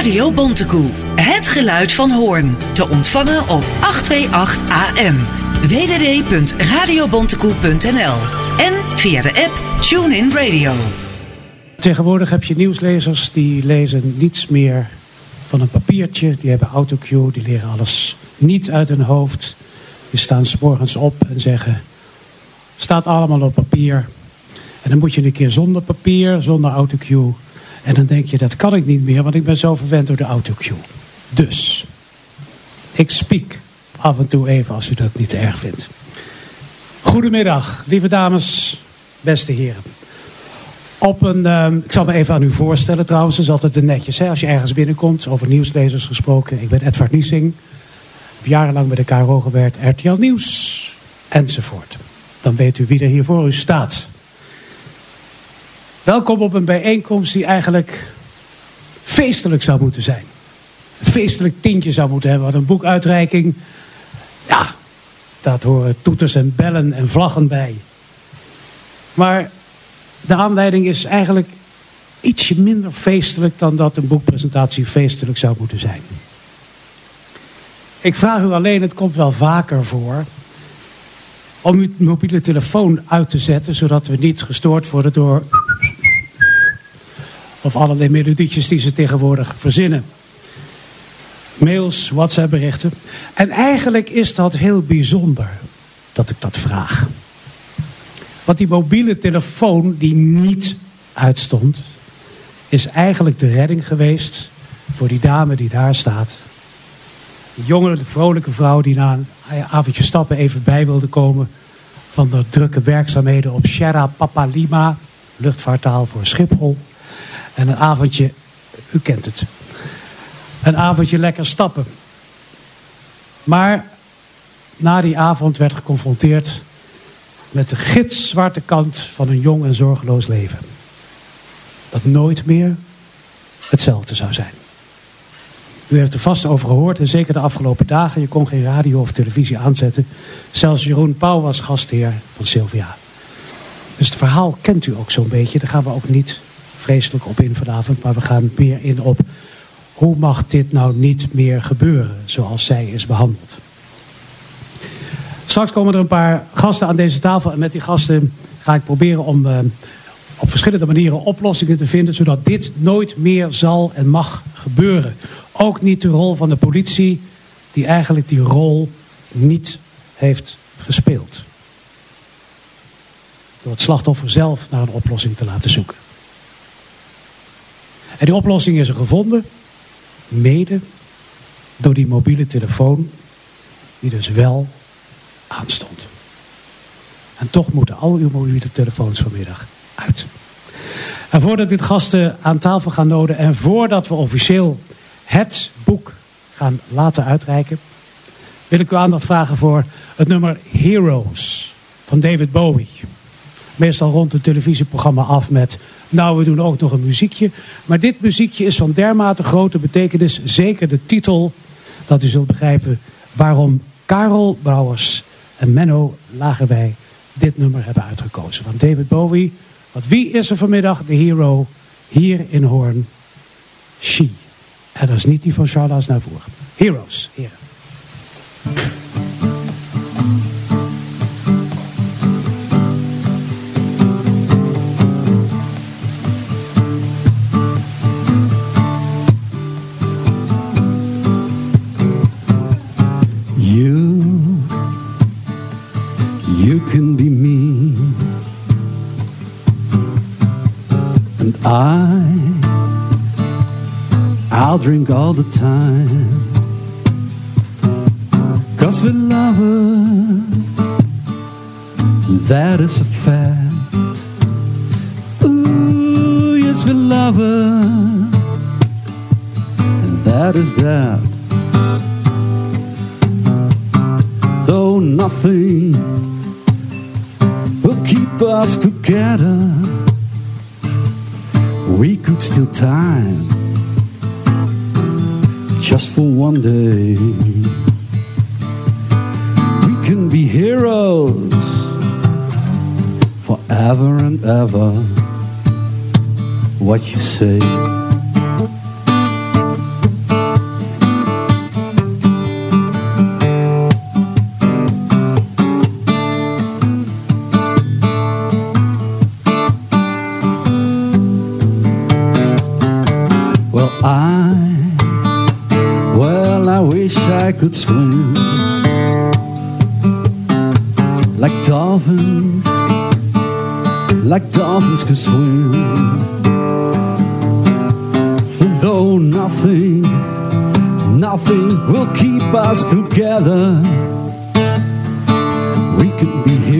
Radio Bontekoe. Het geluid van Hoorn. Te ontvangen op 828 AM. www.radiobontekoe.nl En via de app TuneIn Radio. Tegenwoordig heb je nieuwslezers die lezen niets meer van een papiertje. Die hebben autocue, die leren alles niet uit hun hoofd. Die staan s morgens op en zeggen... staat allemaal op papier. En dan moet je een keer zonder papier, zonder autocue... En dan denk je, dat kan ik niet meer, want ik ben zo verwend door de autocue. Dus, ik speak af en toe even als u dat niet erg vindt. Goedemiddag, lieve dames, beste heren. Op een, uh, ik zal me even aan u voorstellen trouwens, dat is altijd de netjes. Hè? Als je ergens binnenkomt, over nieuwslezers gesproken. Ik ben Edvard Niesing, heb jarenlang bij de KRO gewerkt, RTL Nieuws, enzovoort. Dan weet u wie er hier voor u staat. Welkom op een bijeenkomst die eigenlijk feestelijk zou moeten zijn. Een feestelijk tintje zou moeten hebben. Wat een boekuitreiking. Ja, dat horen toeters en bellen en vlaggen bij. Maar de aanleiding is eigenlijk ietsje minder feestelijk dan dat een boekpresentatie feestelijk zou moeten zijn. Ik vraag u alleen, het komt wel vaker voor, om uw mobiele telefoon uit te zetten, zodat we niet gestoord worden door of allerlei melodietjes die ze tegenwoordig verzinnen. Mails, WhatsApp berichten. En eigenlijk is dat heel bijzonder dat ik dat vraag. Want die mobiele telefoon die niet uitstond, is eigenlijk de redding geweest voor die dame die daar staat. Een jonge, vrolijke vrouw die na een avondje stappen even bij wilde komen van de drukke werkzaamheden op Sierra Papalima, luchtvaarttaal voor Schiphol. En een avondje, u kent het, een avondje lekker stappen. Maar na die avond werd geconfronteerd met de gitzwarte kant van een jong en zorgeloos leven. Dat nooit meer hetzelfde zou zijn. U heeft er vast over gehoord en zeker de afgelopen dagen. Je kon geen radio of televisie aanzetten. Zelfs Jeroen Pauw was gastheer van Sylvia. Dus het verhaal kent u ook zo'n beetje. Daar gaan we ook niet vreselijk op in vanavond. Maar we gaan meer in op hoe mag dit nou niet meer gebeuren zoals zij is behandeld. Straks komen er een paar gasten aan deze tafel. En met die gasten ga ik proberen om uh, op verschillende manieren oplossingen te vinden. Zodat dit nooit meer zal en mag gebeuren. Ook niet de rol van de politie. Die eigenlijk die rol niet heeft gespeeld. Door het slachtoffer zelf naar een oplossing te laten zoeken. En die oplossing is er gevonden, mede door die mobiele telefoon, die dus wel aanstond. En toch moeten al uw mobiele telefoons vanmiddag uit. En voordat dit gasten aan tafel gaan nodigen en voordat we officieel het boek gaan laten uitreiken, wil ik u aandacht vragen voor het nummer Heroes van David Bowie. Meestal rond het televisieprogramma af met nou, we doen ook nog een muziekje. Maar dit muziekje is van dermate grote betekenis. Zeker de titel. Dat u zult begrijpen waarom Karel Brouwers en Menno Lagerwij dit nummer hebben uitgekozen. Van David Bowie. Want wie is er vanmiddag de hero hier in Hoorn? She. En dat is niet die van Charles naar voren. Heroes, heren. All the time. Cause we're lovers, that is a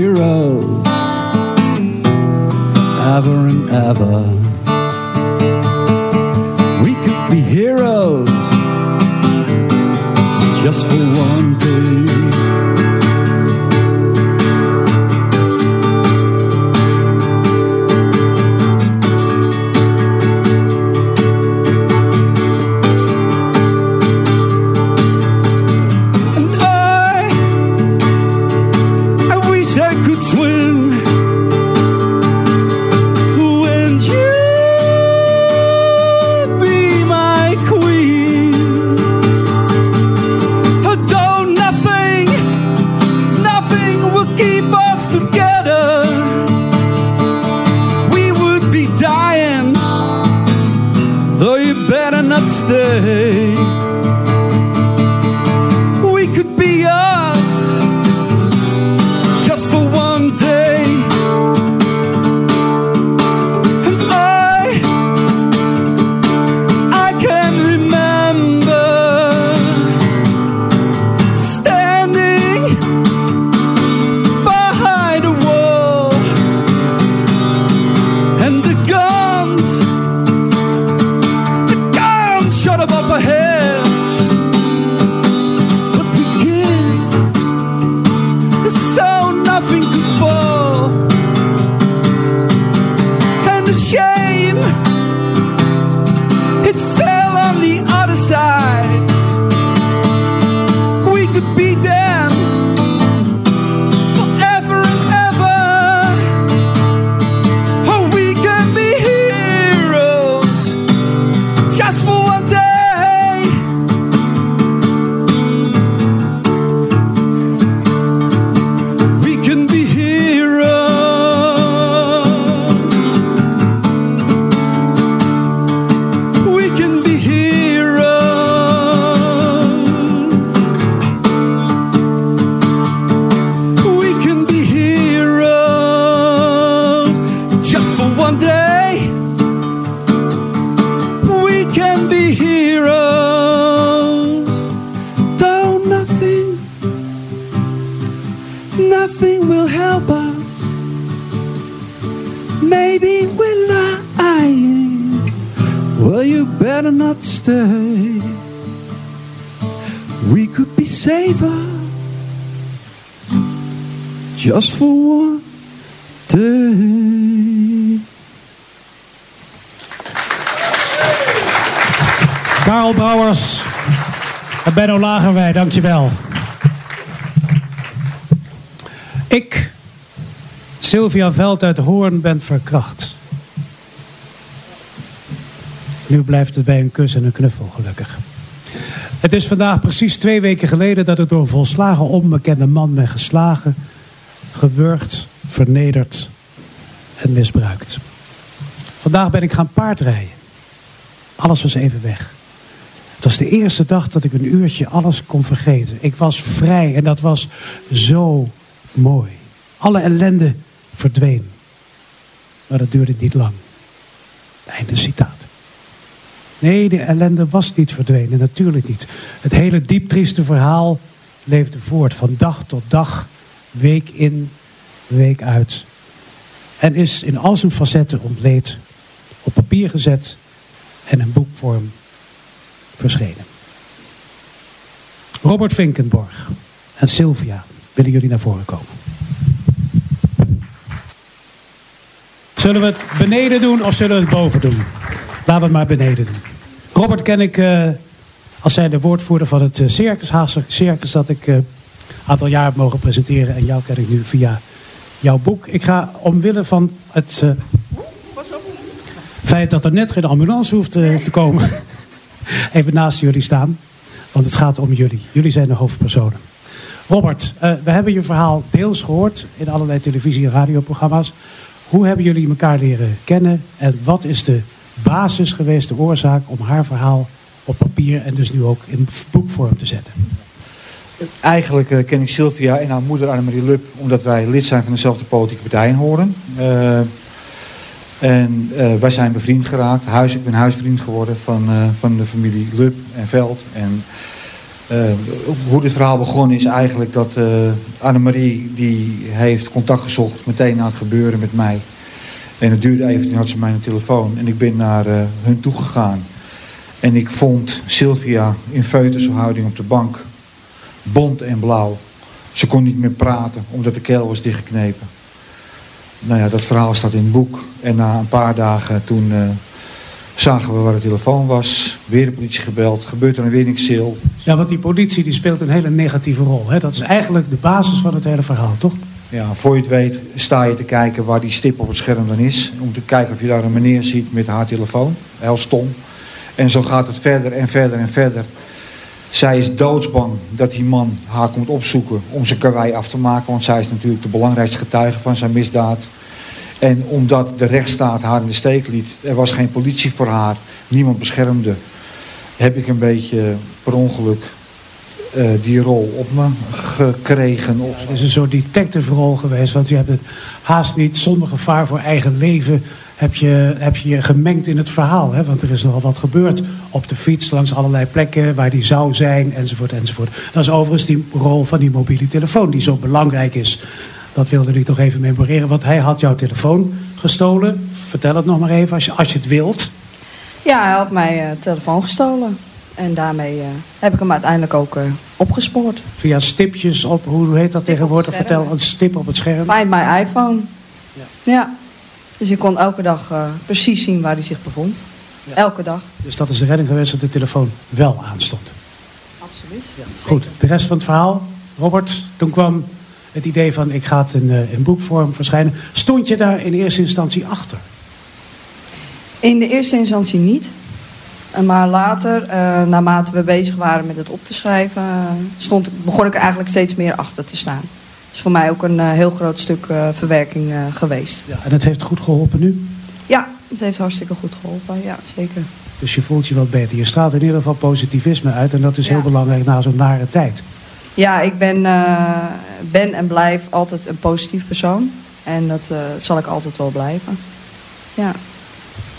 heroes forever and ever. We could be heroes just for one Lagerwij, dankjewel. Ik, Sylvia Veld uit Hoorn, ben verkracht. Nu blijft het bij een kus en een knuffel, gelukkig. Het is vandaag precies twee weken geleden dat ik door een volslagen onbekende man ben geslagen, gewurgd, vernederd en misbruikt. Vandaag ben ik gaan paardrijden. Alles was even weg. Het was de eerste dag dat ik een uurtje alles kon vergeten. Ik was vrij en dat was zo mooi. Alle ellende verdween. Maar dat duurde niet lang. Einde citaat. Nee, de ellende was niet verdwenen, natuurlijk niet. Het hele dieptrieste verhaal leefde voort. Van dag tot dag, week in, week uit. En is in al zijn facetten ontleed, op papier gezet en in boekvorm verschenen. Robert Vinkenborg en Sylvia willen jullie naar voren komen. Zullen we het beneden doen of zullen we het boven doen? Laten we het maar beneden doen. Robert ken ik eh, als zij de woordvoerder van het eh, Circus, Haagse Circus, dat ik een aantal jaar heb mogen presenteren. En jou ken ik nu via jouw boek. Ik ga omwille van het eh, feit dat er net geen ambulance hoeft eh, te komen, even naast jullie staan. Want het gaat om jullie. Jullie zijn de hoofdpersonen. Robert, eh, we hebben je verhaal deels gehoord in allerlei televisie- en radioprogramma's. Hoe hebben jullie elkaar leren kennen en wat is de basis geweest, de oorzaak om haar verhaal op papier en dus nu ook in boekvorm te zetten? Eigenlijk uh, ken ik Sylvia en haar moeder Annemarie Lub omdat wij lid zijn van dezelfde politieke partij in Horen. Uh, en uh, wij zijn bevriend geraakt. Huis, ik ben huisvriend geworden van, van de familie Lub en Veld. En hoe dit verhaal begonnen is eigenlijk dat Annemarie die heeft contact gezocht meteen na het gebeuren met mij. En het duurde even, toen had ze mijn telefoon. En ik ben naar hun toegegaan. En ik vond Sylvia in feutushouding op de bank bont en blauw. Ze kon niet meer praten, omdat de keel was dichtgeknepen. Nou ja, dat verhaal staat in het boek. En na een paar dagen toen uh, zagen we waar de telefoon was. Weer de politie gebeld. Gebeurt er een niks Ja, want die politie die speelt een hele negatieve rol. Hè? Dat is eigenlijk de basis van het hele verhaal, toch? Ja, voor je het weet sta je te kijken waar die stip op het scherm dan is. Om te kijken of je daar een meneer ziet met haar telefoon. Heel stom. En zo gaat het verder en verder en verder. Zij is doodsbang dat die man haar komt opzoeken om zijn karwei af te maken. Want zij is natuurlijk de belangrijkste getuige van zijn misdaad. En omdat de rechtsstaat haar in de steek liet, er was geen politie voor haar, niemand beschermde, heb ik een beetje per ongeluk uh, die rol op me gekregen. Of het is een soort detective rol geweest, want je hebt het haast niet zonder gevaar voor eigen leven heb je, heb je je gemengd in het verhaal. Hè? Want er is nogal wat gebeurd op de fiets, langs allerlei plekken waar die zou zijn, enzovoort, enzovoort. Dat is overigens die rol van die mobiele telefoon, die zo belangrijk is. Dat wilde ik toch even memoreren, want hij had jouw telefoon gestolen. Vertel het nog maar even, als je, als je het wilt. Ja, hij had mijn uh, telefoon gestolen. En daarmee uh, heb ik hem uiteindelijk ook uh, opgespoord. Via stipjes op, hoe heet dat tegenwoordig? Vertel, een stip op het scherm. Find my iPhone. Ja. ja. Dus je kon elke dag uh, precies zien waar hij zich bevond. Ja. Elke dag. Dus dat is de redding geweest dat de telefoon wel aanstond. Absoluut. Ja, Goed, de rest van het verhaal. Robert, toen kwam het idee van ik ga het in, uh, in boekvorm verschijnen. Stond je daar in eerste instantie achter? In de eerste instantie niet. Maar later, uh, naarmate we bezig waren met het op te schrijven, stond, begon ik er eigenlijk steeds meer achter te staan is voor mij ook een uh, heel groot stuk uh, verwerking uh, geweest. Ja, en het heeft goed geholpen nu? Ja, het heeft hartstikke goed geholpen, ja, zeker. Dus je voelt je wat beter. Je straalt in ieder geval positivisme uit en dat is ja. heel belangrijk na zo'n nare tijd. Ja, ik ben, ben en blijf altijd een positief persoon. En dat zal ik altijd wel blijven. Ja.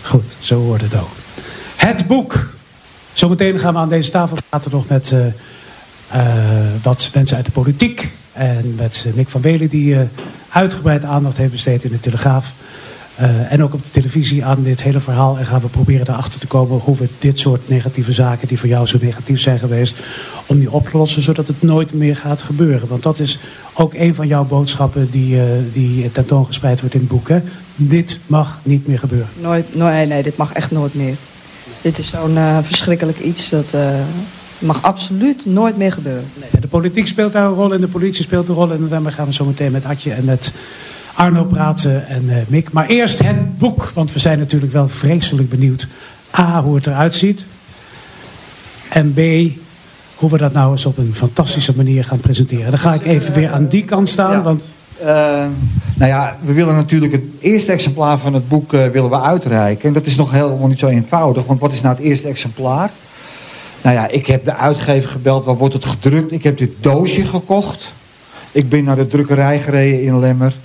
Goed, zo wordt het ook. Het boek. Zometeen gaan we aan deze tafel praten nog met wat mensen uit de politiek en met Nick van Welen die uh, uitgebreid aandacht heeft besteed in de Telegraaf. Uh, en ook op de televisie aan dit hele verhaal. En gaan we proberen erachter te komen hoe we dit soort negatieve zaken... die voor jou zo negatief zijn geweest... om die op te lossen zodat het nooit meer gaat gebeuren. Want dat is ook een van jouw boodschappen die, uh, die tentoongespreid wordt in het boek. Hè? Dit mag niet meer gebeuren. Nooit, nee, nee, dit mag echt nooit meer. Dit is zo'n verschrikkelijk iets dat mag absoluut nooit meer gebeuren. Nee, de politiek speelt daar een rol en de politie speelt een rol. En daarmee gaan we zo meteen met Adje en met Arno praten en uh, Mick. Maar eerst het boek, want we zijn natuurlijk wel vreselijk benieuwd. A, hoe het eruit ziet. En B, hoe we dat nou eens op een fantastische manier gaan presenteren. Dan ga ik even weer aan die kant staan. Ja. Want... Uh, nou ja, we willen natuurlijk het eerste exemplaar van het boek uh, willen we uitreiken. En dat is nog helemaal niet zo eenvoudig. Want wat is nou het eerste exemplaar? Nou ja, ik heb de uitgever gebeld, waar wordt het gedrukt? Ik heb dit doosje gekocht. Ik ben naar de drukkerij gereden in Lemmer.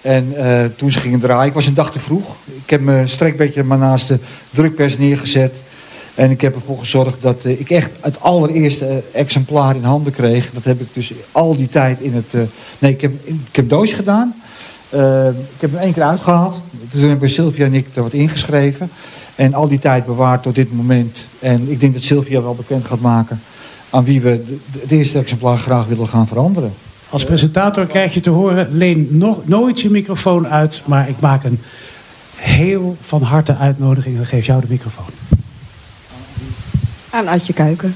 En uh, toen ze gingen draaien, ik was een dag te vroeg. Ik heb mijn strekbedje maar naast de drukpers neergezet. En ik heb ervoor gezorgd dat uh, ik echt het allereerste exemplaar in handen kreeg. Dat heb ik dus al die tijd in het... Nee, ik heb, ik heb doosje gedaan. ik heb hem één keer uitgehaald. Toen heb ik bij Sylvia en ik er wat ingeschreven. En al die tijd bewaard tot dit moment. En ik denk dat Sylvia wel bekend gaat maken aan wie we het eerste exemplaar graag willen gaan veranderen. Als presentator krijg je te horen, leen no nooit je microfoon uit, maar ik maak een heel van harte uitnodiging en geef jou de microfoon. Aan Adje Kuiken.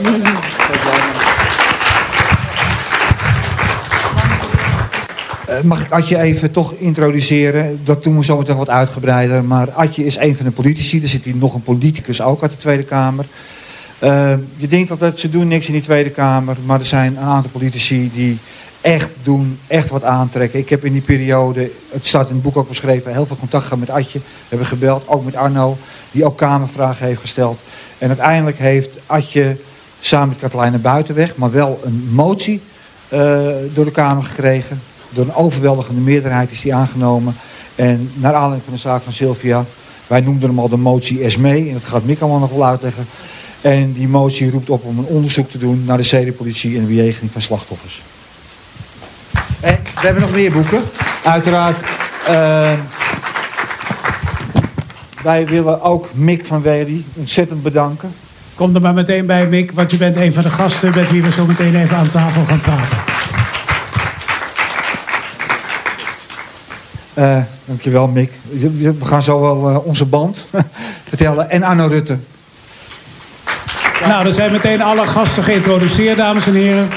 mag ik Adje even toch introduceren? Dat doen we zometeen wat uitgebreider. Maar Adje is een van de politici. Er zit hier nog een politicus ook uit de Tweede Kamer. Uh, je denkt altijd, ze doen niks in die Tweede Kamer. Maar er zijn een aantal politici die echt doen, echt wat aantrekken. Ik heb in die periode, het staat in het boek ook beschreven, heel veel contact gehad met Adje. We hebben gebeld, ook met Arno, die ook kamervragen heeft gesteld. En uiteindelijk heeft Adje samen met Katelijne Buitenweg, maar wel een motie uh, door de Kamer gekregen. Door een overweldigende meerderheid is die aangenomen. En naar aanleiding van de zaak van Sylvia, wij noemden hem al de motie SME, en dat gaat Mick allemaal nog wel uitleggen. En die motie roept op om een onderzoek te doen naar de zedenpolitie en de bejegening van slachtoffers. En we hebben nog meer boeken. Uiteraard. Uh, wij willen ook Mick van Wely ontzettend bedanken. Kom er maar meteen bij, Mick, want je bent een van de gasten met wie we zo meteen even aan tafel gaan praten. Uh, dankjewel, Mick. We gaan zo wel uh, onze band vertellen. En Arno Rutte. Nou, er zijn meteen alle gasten geïntroduceerd, dames en heren.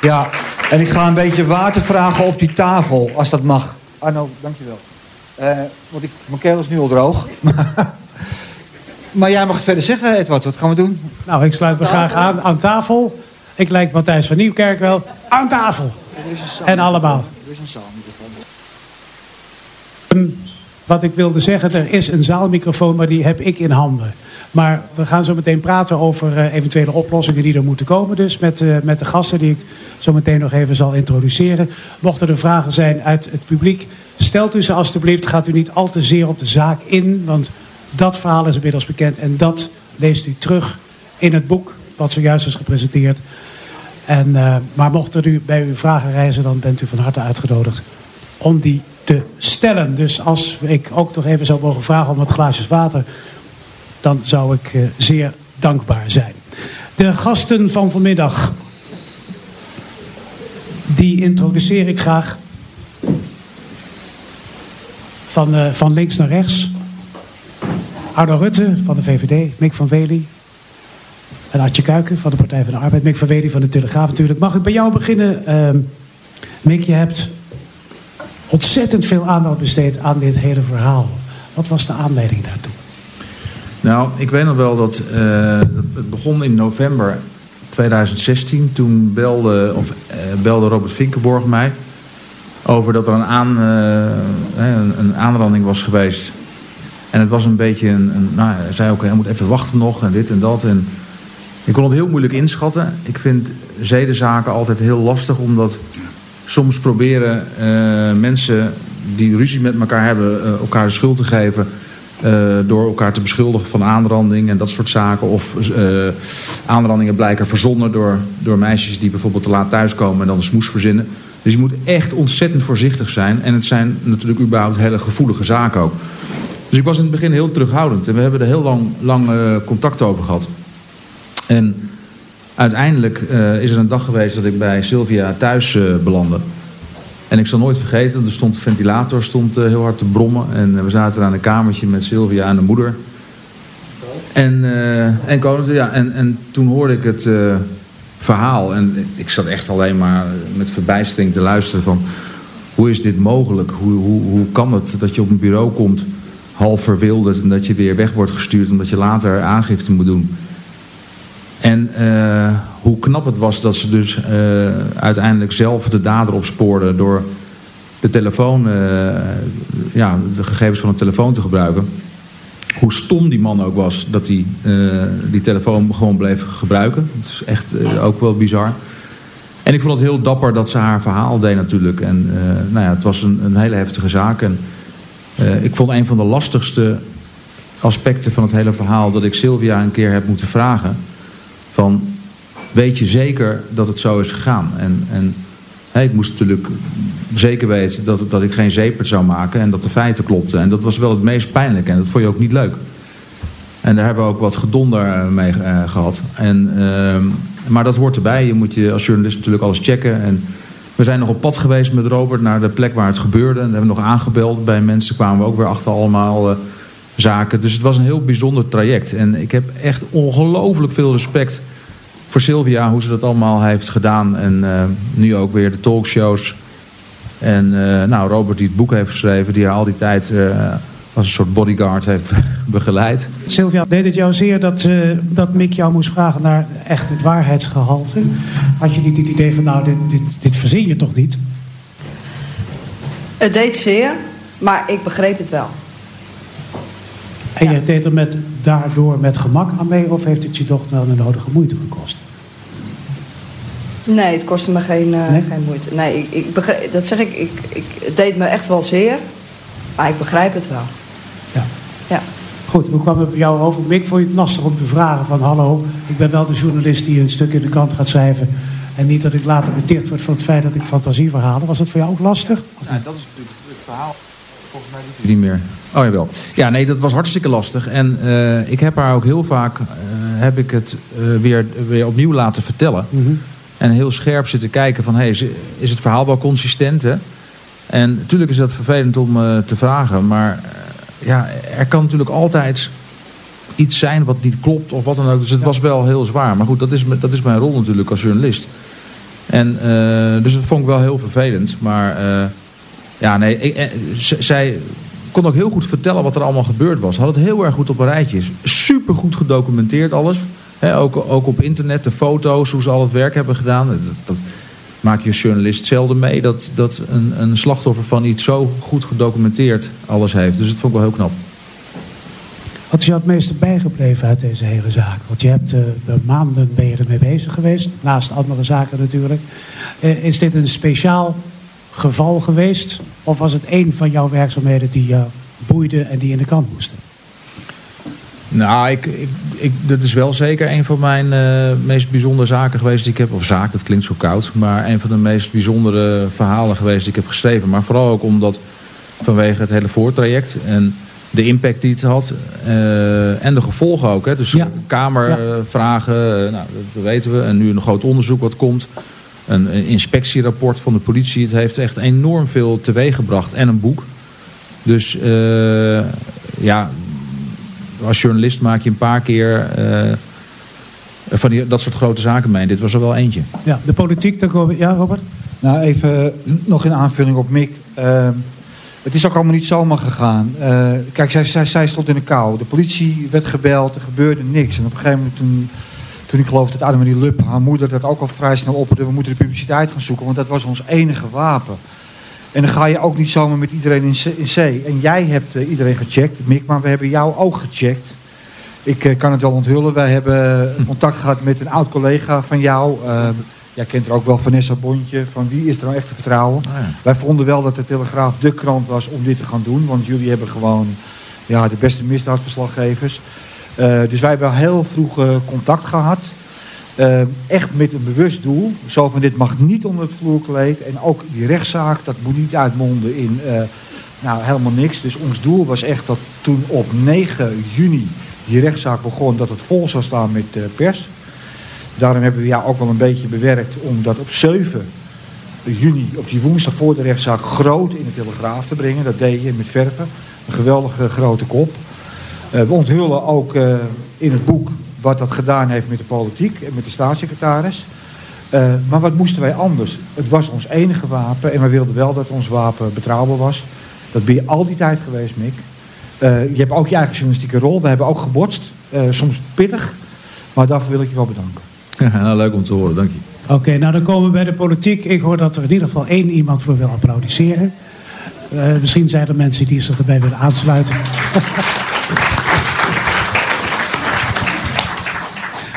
Ja, en ik ga een beetje water vragen op die tafel, als dat mag. Arno, dankjewel. Uh, want ik, mijn keel is nu al droog. maar jij mag het verder zeggen, Edward. Wat gaan we doen? Nou, ik sluit me graag aan aan tafel. Ik lijk Matthijs van Nieuwkerk wel. Aan tafel. En allemaal. Er is een. Wat ik wilde zeggen, er is een zaalmicrofoon, maar die heb ik in handen. Maar we gaan zo meteen praten over uh, eventuele oplossingen die er moeten komen. Dus met, uh, met de gasten die ik zo meteen nog even zal introduceren. Mochten er vragen zijn uit het publiek, stelt u ze alstublieft. Gaat u niet al te zeer op de zaak in, want dat verhaal is inmiddels bekend. En dat leest u terug in het boek, wat zojuist is gepresenteerd. En, uh, maar mochten u bij uw vragen reizen, dan bent u van harte uitgenodigd om die te stellen. Dus als ik ook nog even zou mogen vragen om wat glaasjes water dan zou ik uh, zeer dankbaar zijn. De gasten van vanmiddag, die introduceer ik graag. Van, uh, van links naar rechts. Arno Rutte van de VVD, Mick van Wely. En Adje Kuiken van de Partij van de Arbeid. Mick van Wely van de Telegraaf natuurlijk. Mag ik bij jou beginnen? Uh, Mick, je hebt ontzettend veel aandacht besteed aan dit hele verhaal. Wat was de aanleiding daartoe? Nou, ik weet nog wel dat uh, het begon in november 2016. Toen belde, of, uh, belde Robert Vinkenborg mij over dat er een, aan, een, een, aanranding was geweest. En het was een beetje een, een nou, hij zei ook, hij moet even wachten nog en dit en dat. En ik kon het heel moeilijk inschatten. Ik vind zedenzaken altijd heel lastig, omdat soms proberen mensen die ruzie met elkaar hebben, elkaar de schuld te geven uh, door elkaar te beschuldigen van aanranding en dat soort zaken. Of uh, aanrandingen blijken verzonnen door, door meisjes die bijvoorbeeld te laat thuiskomen en dan een smoes verzinnen. Dus je moet echt ontzettend voorzichtig zijn. En het zijn natuurlijk überhaupt hele gevoelige zaken ook. Dus ik was in het begin heel terughoudend. En we hebben er heel lang, lang contact over gehad. En uiteindelijk is er een dag geweest dat ik bij Sylvia thuis belandde. En ik zal nooit vergeten, er stond de ventilator stond, uh, heel hard te brommen. En we zaten aan een kamertje met Sylvia en de moeder. En, en, ja, en, en toen hoorde ik het verhaal. En ik zat echt alleen maar met verbijstering te luisteren van... Hoe is dit mogelijk? Hoe, hoe, hoe kan het dat je op een bureau komt half verwilderd... en dat je weer weg wordt gestuurd omdat je later aangifte moet doen... En uh, hoe knap het was dat ze dus uh, uiteindelijk zelf de dader opspoorden door de telefoon, uh, ja, de gegevens van een telefoon te gebruiken. Hoe stom die man ook was dat hij die telefoon gewoon bleef gebruiken. Dat is echt ook wel bizar. En ik vond het heel dapper dat ze haar verhaal deed natuurlijk. En nou ja, het was een, een hele heftige zaak. En ik vond een van de lastigste aspecten van het hele verhaal dat ik Sylvia een keer heb moeten vragen van weet je zeker dat het zo is gegaan? En, en ik moest natuurlijk zeker weten dat, dat ik geen zeepert zou maken en dat de feiten klopten. En dat was wel het meest pijnlijke en dat vond je ook niet leuk. En daar hebben we ook wat gedonder eh, mee uh, gehad. En, uh, maar dat hoort erbij. Je moet je als journalist natuurlijk alles checken. En we zijn nog op pad geweest met Robert naar de plek waar het gebeurde. En hebben we nog aangebeld. Bij mensen kwamen we ook weer achter allemaal uh, zaken. Dus het was een heel bijzonder traject. En ik heb echt ongelooflijk veel respect voor Sylvia, hoe ze dat allemaal heeft gedaan. En uh, nu ook weer de talkshows. En uh, nou, Robert die het boek heeft geschreven, die haar al die tijd uh, als een soort bodyguard heeft begeleid. Sylvia, deed het jou zeer dat, dat Mick jou moest vragen naar echt het waarheidsgehalte? Had je niet het idee van, nou, dit, dit, dit verzin je toch niet? Het deed zeer, maar ik begreep het wel. En je deed er met, daardoor met gemak aan mee, of heeft het je toch wel de nodige moeite gekost? Nee, het kostte me geen, uh, Nee? geen moeite. Nee, ik, ik begreep, dat zeg ik, ik, ik, het deed me echt wel zeer, maar ik begrijp het wel. Ja. Ja. Goed, hoe kwam het bij jou over? Mick, vond je het lastig om te vragen van... hallo, ik ben wel de journalist die een stuk in de krant gaat schrijven... en niet dat ik later beticht word van het feit dat ik fantasieverhalen... Was dat voor jou ook lastig? Ja, dat is natuurlijk het verhaal. Volgens mij doet niet meer. Oh jawel. Ja, nee, dat was hartstikke lastig. En eh, ik heb haar ook heel vaak eh, heb ik het eh, weer, weer opnieuw laten vertellen. En heel scherp zitten kijken van, hey, is, is het verhaal wel consistent? Hè? En natuurlijk is dat vervelend om te vragen. Maar ja, er kan natuurlijk altijd iets zijn wat niet klopt of wat dan ook. Dus het was wel heel zwaar. Maar goed, dat is, dat is mijn rol natuurlijk als journalist. En, dus dat vond ik wel heel vervelend. Maar ja, nee, eh, zij kon ook heel goed vertellen wat er allemaal gebeurd was. Had het heel erg goed op een rijtje. Super goed gedocumenteerd alles. Ook, ook op internet, de foto's, hoe ze al het werk hebben gedaan. Dat, dat maak je journalist zelden mee. Dat, dat een, een slachtoffer van iets zo goed gedocumenteerd alles heeft. Dus dat vond ik wel heel knap. Wat is jou het meeste bijgebleven uit deze hele zaak? Want je hebt eh, er maanden ben je bezig geweest, naast andere zaken natuurlijk. Eh, is dit een speciaal geval geweest? Of was het een van jouw werkzaamheden die jou boeide en die in de krant moesten? Nou, ik, ik, ik, dat is wel zeker een van mijn eh, meest bijzondere zaken geweest die ik heb. Of zaak, dat klinkt zo koud. Maar een van de meest bijzondere verhalen geweest die ik heb geschreven. Maar vooral ook omdat vanwege het hele voortraject en de impact die het had. eh, en de gevolgen ook. Hè. Dus Ja. kamervragen, eh, nou, dat weten we. En nu een groot onderzoek wat komt. Een, inspectierapport van de politie. Het heeft echt enorm veel teweeggebracht. En een boek. Dus eh, ja, als journalist maak je een paar keer eh, van die, dat soort grote zaken mee. Dit was er wel eentje. Ja, de politiek, daar komen we- ja Robert? Nou, even nog in aanvulling op Mick. Ehm, het is ook allemaal niet zomaar gegaan. Eh, kijk, zij, zij, zij stond in de kou. De politie werd gebeld, er gebeurde niks. En op een gegeven moment toen, toen ik geloof dat Annemarie Lup, haar moeder, dat ook al vrij snel opperde. We moeten de publiciteit gaan zoeken, want dat was ons enige wapen. En dan ga je ook niet zomaar met iedereen in zee. En jij hebt eh, iedereen gecheckt, Mick, maar we hebben jou ook gecheckt. Ik eh, kan het wel onthullen. Wij hebben contact gehad met een oud collega van jou. Eh, jij kent er ook wel Vanessa Bontje. Van wie is er nou echt te vertrouwen? Ah, ja. Wij vonden wel dat de Telegraaf de krant was om dit te gaan doen. Want jullie hebben gewoon ja, de beste misdaadverslaggevers. Eh, dus wij hebben heel vroeg eh, contact gehad. Eh, echt met een bewust doel. Zo van dit mag niet onder het vloerkleed. En ook die rechtszaak, dat moet niet uitmonden in nou, helemaal niks. Dus ons doel was echt dat toen op 9 juni die rechtszaak begon... dat het vol zou staan met pers. Daarom hebben we jou ook wel een beetje bewerkt om dat op 7 juni, op die woensdag voor de rechtszaak, groot in de Telegraaf te brengen. Dat deed je met verven. Een geweldige grote kop. Eh, we onthullen ook eh, in het boek wat dat gedaan heeft met de politiek en met de staatssecretaris. Eh, maar wat moesten wij anders? Het was ons enige wapen en we wilden wel dat ons wapen betrouwbaar was. Dat ben je al die tijd geweest, Mick. Eh, je hebt ook je eigen journalistieke rol. We hebben ook gebotst. Eh, soms pittig. Maar daarvoor wil ik je wel bedanken. nou, leuk om te horen, dank je. Oké, nou dan komen we bij de politiek. Ik hoor dat er in ieder geval één iemand voor wil applaudisseren. Eh, misschien zijn er mensen die zich erbij willen aansluiten.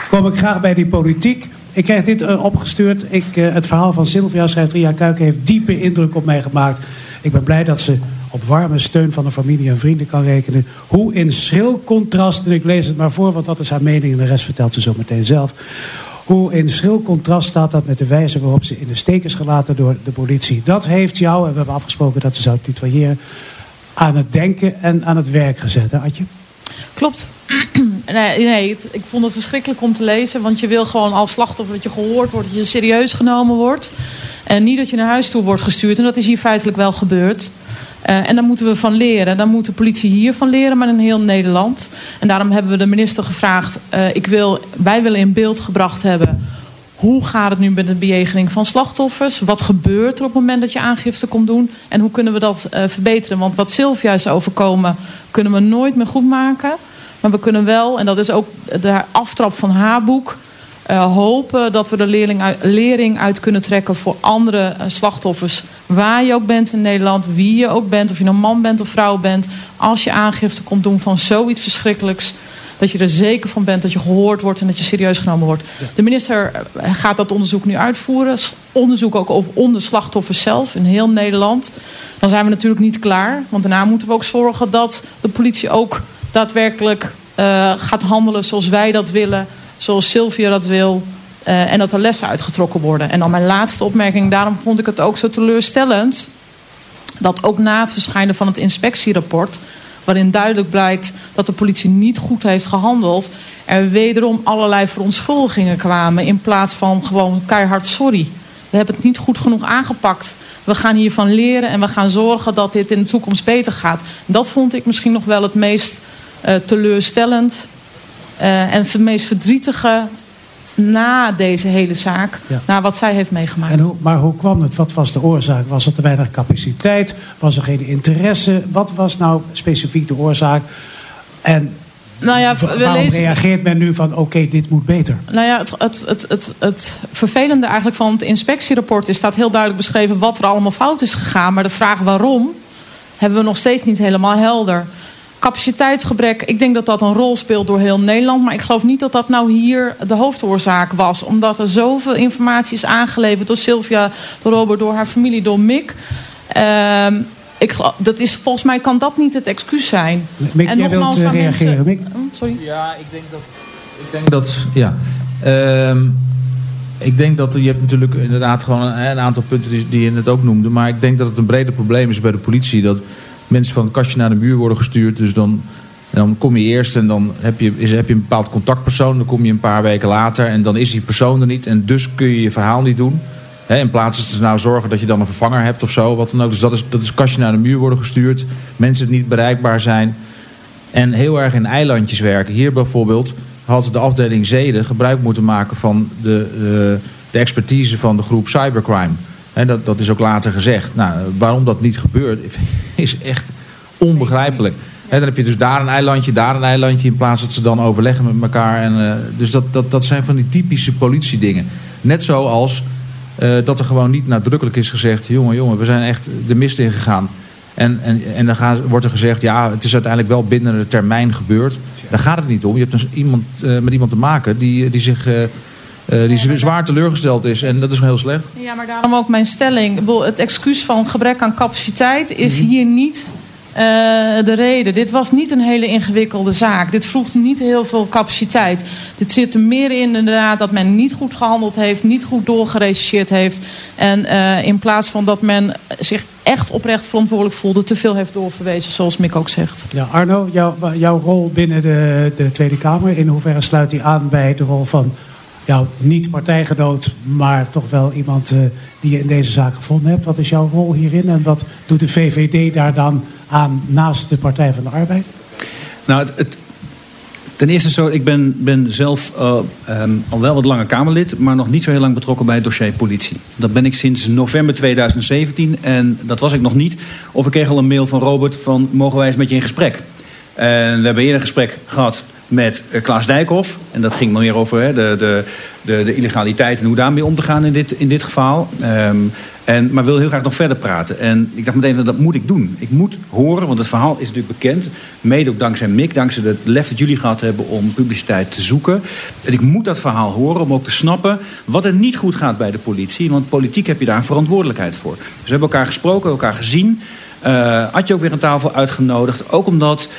Kom ik graag bij die politiek. Ik krijg dit eh, opgestuurd. Ik, eh, het verhaal van Sylvia, schrijft Ria Kuiken, heeft diepe indruk op mij gemaakt. Ik ben blij dat ze op warme steun van de familie en vrienden kan rekenen. Hoe in schril contrast, en ik lees het maar voor, want dat is haar mening en de rest vertelt ze zo meteen zelf. Hoe in schril contrast staat dat met de wijze waarop ze in de steek is gelaten door de politie. Dat heeft jou, en we hebben afgesproken dat ze zou tutoyeren, aan het denken en aan het werk gezet, hè Adje? Klopt. Nee, ik vond het verschrikkelijk om te lezen. Want je wil gewoon als slachtoffer dat je gehoord wordt, dat je serieus genomen wordt. En niet dat je naar huis toe wordt gestuurd. En dat is hier feitelijk wel gebeurd. Eh, en daar moeten we van leren. Dan moet de politie hier van leren, maar in heel Nederland. En daarom hebben we de minister gevraagd. eh, ik wil, wij willen in beeld gebracht hebben. Hoe gaat het nu met de bejegening van slachtoffers? Wat gebeurt er op het moment dat je aangifte komt doen? En hoe kunnen we dat eh, verbeteren? Want wat Sylvia is overkomen, kunnen we nooit meer goed maken. Maar we kunnen wel, en dat is ook de aftrap van haar boek. uh, hopen dat we de lering uit, lering uit kunnen trekken voor andere uh, slachtoffers. Waar je ook bent in Nederland, wie je ook bent, of je een man bent of vrouw bent. Als je aangifte komt doen van zoiets verschrikkelijks. Dat je er zeker van bent dat je gehoord wordt en dat je serieus genomen wordt. De minister uh, gaat dat onderzoek nu uitvoeren. Onderzoek ook over onder slachtoffers zelf in heel Nederland. Dan zijn we natuurlijk niet klaar. Want daarna moeten we ook zorgen dat de politie ook daadwerkelijk gaat handelen zoals wij dat willen zoals Sylvia dat wil. Uh, en dat er lessen uitgetrokken worden. En dan mijn laatste opmerking. Daarom vond ik het ook zo teleurstellend. Dat ook na het verschijnen van het inspectierapport. Waarin duidelijk blijkt dat de politie niet goed heeft gehandeld. Er wederom allerlei verontschuldigingen kwamen. In plaats van gewoon keihard sorry. We hebben het niet goed genoeg aangepakt. We gaan hiervan leren en we gaan zorgen dat dit in de toekomst beter gaat. Dat vond ik misschien nog wel het meest teleurstellend. Uh, en het meest verdrietige na deze hele zaak, ja. na wat zij heeft meegemaakt. En hoe, maar hoe kwam het? Wat was de oorzaak? Was er te weinig capaciteit? Was er geen interesse? Wat was nou specifiek de oorzaak? En nou ja, we waarom lezen... reageert men nu van oké, okay, dit moet beter? Nou ja, het, het, het, het, het vervelende eigenlijk van het inspectierapport is... staat heel duidelijk beschreven wat er allemaal fout is gegaan. Maar de vraag waarom hebben we nog steeds niet helemaal helder capaciteitsgebrek, ik denk dat dat een rol speelt door heel Nederland. Maar ik geloof niet dat dat nou hier de hoofdoorzaak was. Omdat er zoveel informatie is aangeleverd door Sylvia, door Robert, door haar familie, door Mick. Uh, ik, dat is, volgens mij kan dat niet het excuus zijn. Mick, en jij wilt uh, reageren, Mick? Oh, sorry. Ja, ik denk dat... Ik denk dat ja. Uh, ik denk dat je hebt natuurlijk inderdaad gewoon een, een aantal punten die, die je net ook noemde. Maar ik denk dat het een breder probleem is bij de politie. Dat mensen van het kastje naar de muur worden gestuurd. Dus dan, dan kom je eerst en dan heb je, is, heb je een bepaald contactpersoon. Dan kom je een paar weken later en dan is die persoon er niet. En dus kun je je verhaal niet doen. He, in plaats van te nou zorgen dat je dan een vervanger hebt of zo. Wat dan ook. Dus dat is, dat is kastje naar de muur worden gestuurd. Mensen die niet bereikbaar zijn. En heel erg in eilandjes werken. Hier bijvoorbeeld had de afdeling Zeden gebruik moeten maken van de, de, de expertise van de groep cybercrime. He, dat, dat is ook later gezegd. Nou, waarom dat niet gebeurt, is echt onbegrijpelijk. He, dan heb je dus daar een eilandje, daar een eilandje... in plaats dat ze dan overleggen met elkaar. En, uh, dus dat, dat, dat zijn van die typische politiedingen. Net zoals uh, dat er gewoon niet nadrukkelijk is gezegd... jongen, jongen, we zijn echt de mist ingegaan. En, en, en dan gaan, wordt er gezegd, ja, het is uiteindelijk wel binnen de termijn gebeurd. Daar gaat het niet om. Je hebt dus iemand, uh, met iemand te maken die, die zich... Uh, die zwaar teleurgesteld is. En dat is heel slecht. Ja, maar daarom ook mijn stelling. Het excuus van gebrek aan capaciteit is mm -hmm. hier niet uh, de reden. Dit was niet een hele ingewikkelde zaak. Dit vroeg niet heel veel capaciteit. Dit zit er meer in inderdaad dat men niet goed gehandeld heeft, niet goed doorgerechercheerd heeft. En uh, in plaats van dat men zich echt oprecht verantwoordelijk voelde, te veel heeft doorverwezen, zoals Mick ook zegt. Ja, Arno, jou, jouw rol binnen de, de Tweede Kamer, in hoeverre sluit die aan bij de rol van jou niet partijgenoot, maar toch wel iemand uh, die je in deze zaak gevonden hebt. Wat is jouw rol hierin en wat doet de VVD daar dan aan naast de Partij van de Arbeid? Nou, het, ten eerste zo, ik ben, ben zelf uh, um, al wel wat langer Kamerlid, maar nog niet zo heel lang betrokken bij het dossier politie. Dat ben ik sinds november 2017 en dat was ik nog niet. Of ik kreeg al een mail van Robert van mogen wij eens met je in gesprek. En we hebben eerder een gesprek gehad met Klaas Dijkhoff. En dat ging meer over hè, de, de, de, de, illegaliteit en hoe daarmee om te gaan in dit, in dit geval. Um, en, maar wil heel graag nog verder praten. En ik dacht meteen, dat moet ik doen. Ik moet horen, want het verhaal is natuurlijk bekend. Mede ook dankzij Mick, dankzij het lef dat jullie gehad hebben om publiciteit te zoeken. En ik moet dat verhaal horen om ook te snappen wat er niet goed gaat bij de politie. Want politiek heb je daar een verantwoordelijkheid voor. Dus we hebben elkaar gesproken, elkaar gezien. Uh, had je ook weer een tafel uitgenodigd. Ook omdat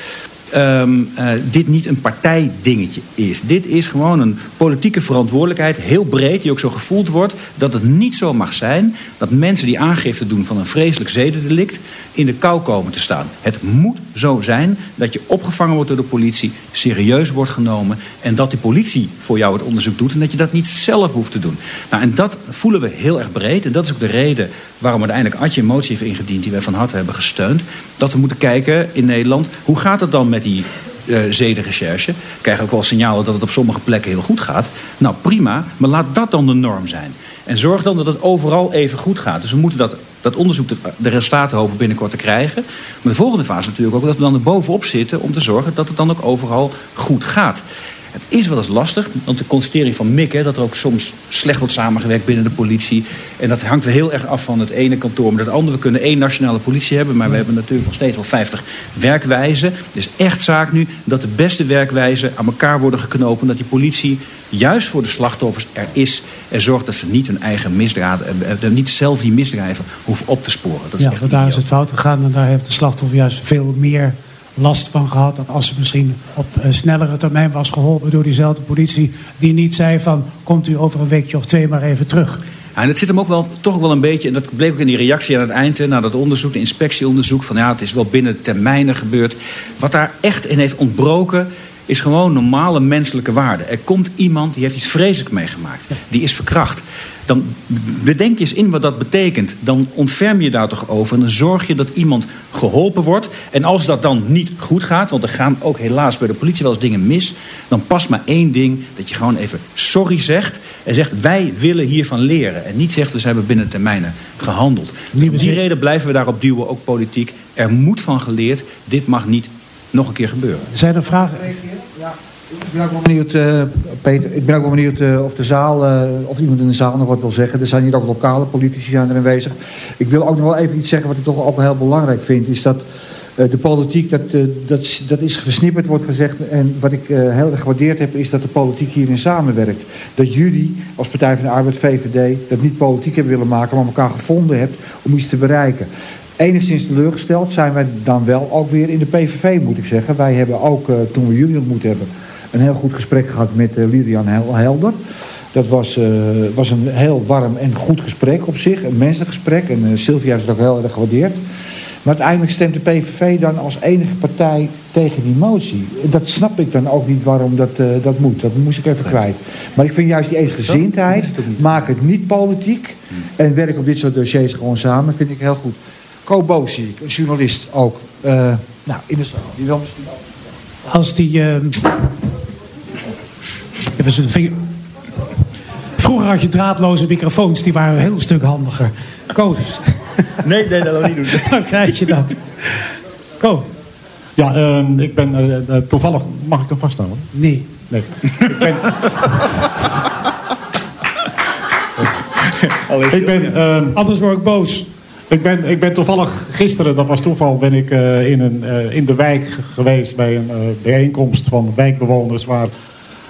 um, dit niet een partijdingetje is. Dit is gewoon een politieke verantwoordelijkheid, heel breed, die ook zo gevoeld wordt, dat het niet zo mag zijn dat mensen die aangifte doen van een vreselijk zedendelict in de kou komen te staan. Het moet zo zijn dat je opgevangen wordt door de politie, serieus wordt genomen en dat de politie voor jou het onderzoek doet en dat je dat niet zelf hoeft te doen. Nou, en dat voelen we heel erg breed en dat is ook de reden waarom uiteindelijk Adje motie heeft ingediend die wij van harte hebben gesteund. Dat we moeten kijken in Nederland, hoe gaat het dan met die uh, zedenrecherche? Krijgen ook wel signalen dat het op sommige plekken heel goed gaat. Nou prima, maar laat dat dan de norm zijn. En zorg dan dat het overal even goed gaat. Dus we moeten dat, dat onderzoek, de resultaten hopen binnenkort te krijgen. Maar de volgende fase natuurlijk ook dat we dan er bovenop zitten om te zorgen dat het dan ook overal goed gaat. Het is wel eens lastig, want de constatering van Mick... Hè, dat er ook soms slecht wordt samengewerkt binnen de politie... en dat hangt heel erg af van het ene kantoor... maar het andere. We kunnen één nationale politie hebben... maar we hebben natuurlijk nog steeds wel 50 werkwijzen. Het is echt zaak nu dat de beste werkwijzen aan elkaar worden geknopen... dat die politie juist voor de slachtoffers er is... en zorgt dat ze niet hun eigen misdaden... eh, eh, niet zelf die misdrijven hoeven op te sporen. Dat is ja, echt want daar is het fout gegaan en daar heeft de slachtoffer juist veel meer last van gehad. Dat als ze misschien op een snellere termijn was geholpen door diezelfde politie... die niet zei van, komt u over een weekje of twee maar even terug. Ja, en het zit hem ook wel, toch ook wel een beetje, en dat bleek ook in die reactie aan het eind, hè, na dat onderzoek, de inspectieonderzoek, van ja, het is wel binnen termijnen gebeurd. Wat daar echt in heeft ontbroken, is gewoon normale menselijke waarde. Er komt iemand die heeft iets vreselijks meegemaakt, die is verkracht. Dan bedenk je eens in wat dat betekent. Dan ontferm je daar toch over. En dan zorg je dat iemand geholpen wordt. En als dat dan niet goed gaat, want er gaan ook helaas bij de politie wel eens dingen mis. Dan past maar één ding: dat je gewoon even sorry zegt. En zegt: wij willen hiervan leren. En niet zegt: we hebben binnen termijnen gehandeld. Om die reden blijven we daarop duwen, ook politiek. Er moet van geleerd. Dit mag niet nog een keer gebeuren. Zijn er vragen? Ik ben ook wel benieuwd, eh, Peter, ik ben ook wel benieuwd eh, of de zaal, eh, of iemand in de zaal nog wat wil zeggen. Er zijn hier ook lokale politici er aanwezig. Ik wil ook nog wel even iets zeggen wat ik toch ook heel belangrijk vind. Is dat de politiek, dat, dat, dat is versnipperd wordt gezegd. En wat ik heel erg gewaardeerd heb, is dat de politiek hierin samenwerkt. Dat jullie als Partij van de Arbeid, VVD, dat niet politiek hebben willen maken, maar elkaar gevonden hebt om iets te bereiken. Enigszins teleurgesteld zijn wij dan wel ook weer in de PVV, moet ik zeggen. Wij hebben ook, toen we jullie ontmoet hebben, een heel goed gesprek gehad met eh, Lilian Hel- Helder. Dat was, eh, was een heel warm en goed gesprek op zich, een menselijk gesprek. En eh, Sylvia heeft het ook heel erg gewaardeerd. Maar uiteindelijk stemt de PVV dan als enige partij tegen die motie. Dat snap ik dan ook niet waarom dat, dat moet. Dat moest ik even kwijt. Maar ik vind juist die eensgezindheid, maak het niet politiek... en werk op dit soort dossiers gewoon samen, vind ik heel goed. Co Boos zie ik, een journalist ook. Nou, in de zaal. Die wil misschien ook. Als die... eh, even zijn vinger... Vroeger had je draadloze microfoons, die waren een heel stuk handiger. Koos, Nee, nee, dat wil niet doen. dan krijg je dat. Ko, Ja, ehm, ik ben eh, eh, toevallig... Mag ik hem vasthouden? nee. Nee. ik ben, ik ben, ehm, Anders word ik boos. Ik, ben, ik ben toevallig gisteren, dat was toeval, ben ik eh, in, een, eh, in de wijk geweest bij een eh, bijeenkomst van wijkbewoners waar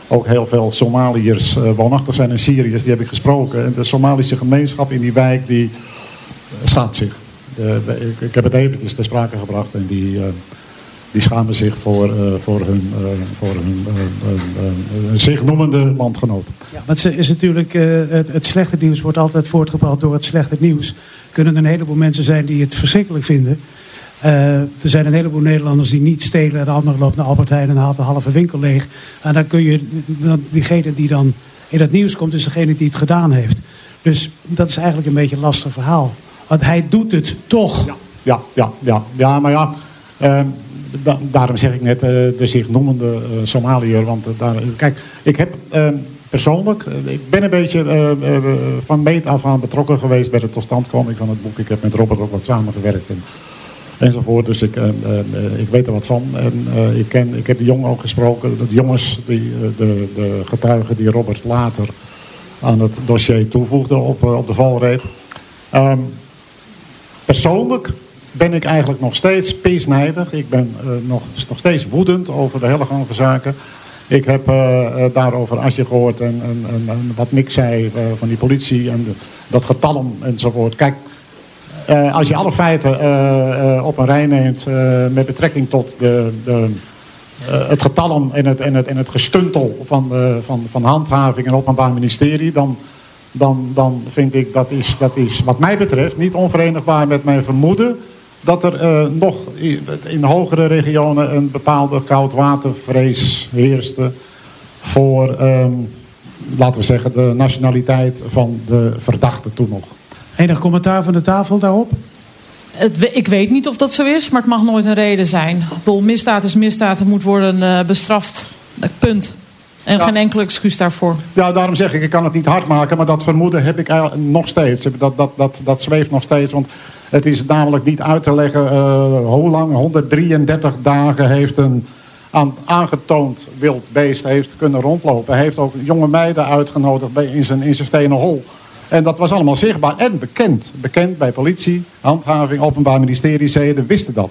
ook heel veel Somaliërs woonachtig zijn en Syriërs. Die heb ik gesproken. En de Somalische gemeenschap in die wijk die schaamt zich. Ik, ik heb het eventjes ter sprake gebracht en die, die schamen zich voor, eh, voor hun, eh, voor hun eh, zich noemende landgenoten. Ja, maar het is natuurlijk, het, het slechte nieuws wordt altijd voortgebracht door het slechte nieuws. Kunnen er een heleboel mensen zijn die het verschrikkelijk vinden. Eh, er zijn een heleboel Nederlanders die niet stelen. De andere loopt naar Albert Heijn en haalt de halve winkel leeg. En dan kun je, diegene die dan in het nieuws komt, is degene die het gedaan heeft. Dus dat is eigenlijk een beetje een lastig verhaal. Want hij doet het toch. Ja, ja, ja, ja maar ja, ehm, da- daarom zeg ik net eh, de zich noemende eh, Somaliër. Want eh, daar, kijk, ik heb ehm, persoonlijk, ik ben een beetje van meet af aan betrokken geweest bij de totstandkoming van het boek. Ik heb met Robert ook wat samengewerkt en, enzovoort. Dus ik, eh, eh, eh, ik weet er wat van. En ik, ken, ik heb de jongen ook gesproken, de jongens, die, de, de getuigen die Robert later aan het dossier toevoegde op, op de valreep. Ehm, persoonlijk ben ik eigenlijk nog steeds peesnijdig. Ik ben eh, nog, nog steeds woedend over de hele gang van zaken. Ik heb eh, daarover Asje gehoord en, en, en, wat Mick zei van die politie en de- dat getalm enzovoort. Kijk, als je alle feiten op een rij neemt met betrekking tot de, de, het getalm en het, het, het gestuntel van, van, van handhaving en openbaar ministerie, dan, dan, dan vind ik dat is, dat is wat mij betreft niet onverenigbaar met mijn vermoeden dat er eh, nog in hogere regionen een bepaalde koudwatervrees heerste voor, ehm, laten we zeggen, de nationaliteit van de verdachte toen nog. Enig commentaar van de tafel daarop? Het, ik weet niet of dat zo is, maar het mag nooit een reden zijn. Ik bedoel, misdaad is misdaad, het moet worden eh, bestraft. Eh, Punt. En Ja. geen enkel excuus daarvoor. Ja, daarom zeg ik, ik kan het niet hard maken, maar dat vermoeden heb ik eigenlijk nog steeds. Dat, dat, dat, dat zweeft nog steeds, want het is namelijk niet uit te leggen eh, hoe lang, 133 dagen heeft een aan aangetoond wild beest heeft kunnen rondlopen. Hij heeft ook jonge meiden uitgenodigd bij, in, zijn, in zijn stenen hol. En dat was allemaal zichtbaar en bekend. Bekend bij politie, handhaving, openbaar ministerie, zeden wisten dat.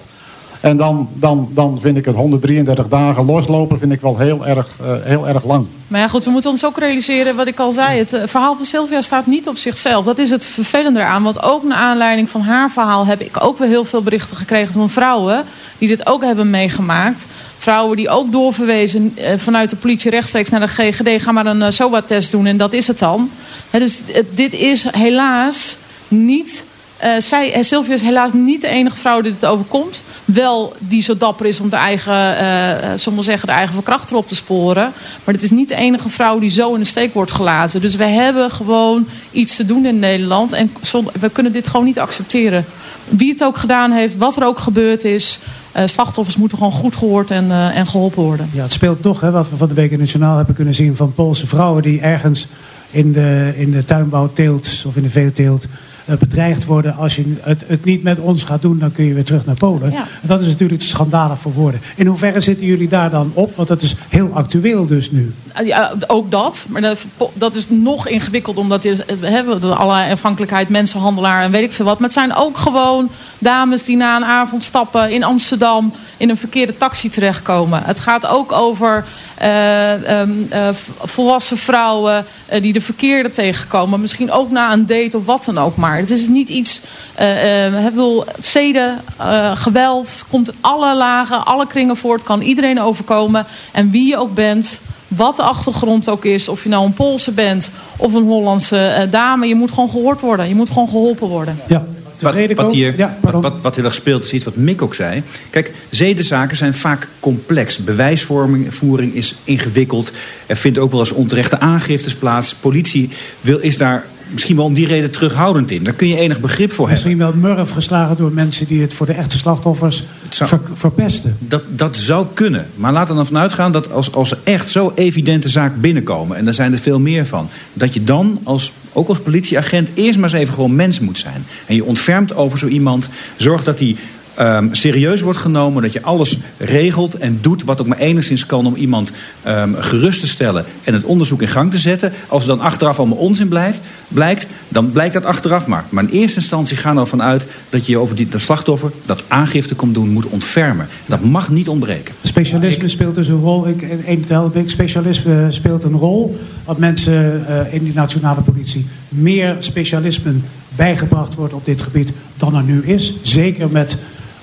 En dan, dan, dan vind ik het 133 dagen loslopen vind ik wel heel erg, uh, heel erg lang. Maar ja, goed, we moeten ons ook realiseren wat ik al zei. Het verhaal van Sylvia staat niet op zichzelf. Dat is het vervelende eraan. Want ook naar aanleiding van haar verhaal heb ik ook weer heel veel berichten gekregen van vrouwen die dit ook hebben meegemaakt. Vrouwen die ook doorverwezen vanuit de politie rechtstreeks naar de GGD. Ga maar een SOA-test doen en dat is het dan. Dus dit is helaas niet uh, zij, Sylvia is helaas niet de enige vrouw die het overkomt. Wel die zo dapper is om de eigen, uh, zeggen, de eigen verkrachter op te sporen. Maar het is niet de enige vrouw die zo in de steek wordt gelaten. Dus we hebben gewoon iets te doen in Nederland. En we kunnen dit gewoon niet accepteren. Wie het ook gedaan heeft, wat er ook gebeurd is. Slachtoffers moeten gewoon goed gehoord en, en geholpen worden. Ja, het speelt toch, hè, wat we van de week journaal hebben kunnen zien... van Poolse vrouwen die ergens in de, in de tuinbouwteelt of in de veeteelt bedreigd worden. Als je het, het, niet met ons gaat doen, dan kun je weer terug naar Polen. Ja. En dat is natuurlijk schandalig voor woorden. In hoeverre zitten jullie daar dan op? Want dat is heel actueel dus nu. Ja, ook dat. Maar dat, dat is nog ingewikkeld. Omdat we hebben allerlei afhankelijkheid, mensenhandelaar en weet ik veel wat. Maar het zijn ook gewoon dames die na een avond stappen in Amsterdam... in een verkeerde taxi terechtkomen. Het gaat ook over uh, um, uh, volwassen vrouwen uh, die de verkeerde tegenkomen. Misschien ook na een date of wat dan ook maar. Het is niet iets... Wil, zeden, geweld, komt in alle lagen, alle kringen voort. Kan iedereen overkomen. En wie je ook bent wat de achtergrond ook is. Of je nou een Poolse bent of een Hollandse dame. Je moet gewoon gehoord worden. Je moet gewoon geholpen worden. Ja. Wat, wat, hier, ja, wat, wat, wat heel erg speelt is iets wat Mick ook zei. Kijk, zedenzaken zijn vaak complex. Bewijsvoering is ingewikkeld. Er vindt ook wel eens onterechte aangiftes plaats. Politie wil, is daar misschien wel om die reden terughoudend in. Daar kun je enig begrip voor misschien hebben. Misschien wel murf geslagen door mensen die het voor de echte slachtoffers zou, ver, verpesten. Dat, dat zou kunnen. Maar laat er dan vanuit gaan dat als, als er echt zo evidente zaak binnenkomen... en daar zijn er veel meer van... dat je dan als, ook als politieagent eerst maar eens even gewoon mens moet zijn. En je ontfermt over zo iemand. Zorg dat hij um, serieus wordt genomen. Dat je alles regelt en doet wat ook maar enigszins kan om iemand um, gerust te stellen. En het onderzoek in gang te zetten. Als er dan achteraf allemaal onzin blijft, blijkt, dan blijkt dat achteraf maar. Maar in eerste instantie gaan we ervan uit dat je over die, dat slachtoffer dat aangifte komt doen moet ontfermen. Dat mag niet ontbreken. Specialisme speelt dus een rol. Ik, een ik, specialisme speelt een rol. Dat mensen uh, in die nationale politie meer specialismen bijgebracht wordt op dit gebied dan er nu is. Zeker met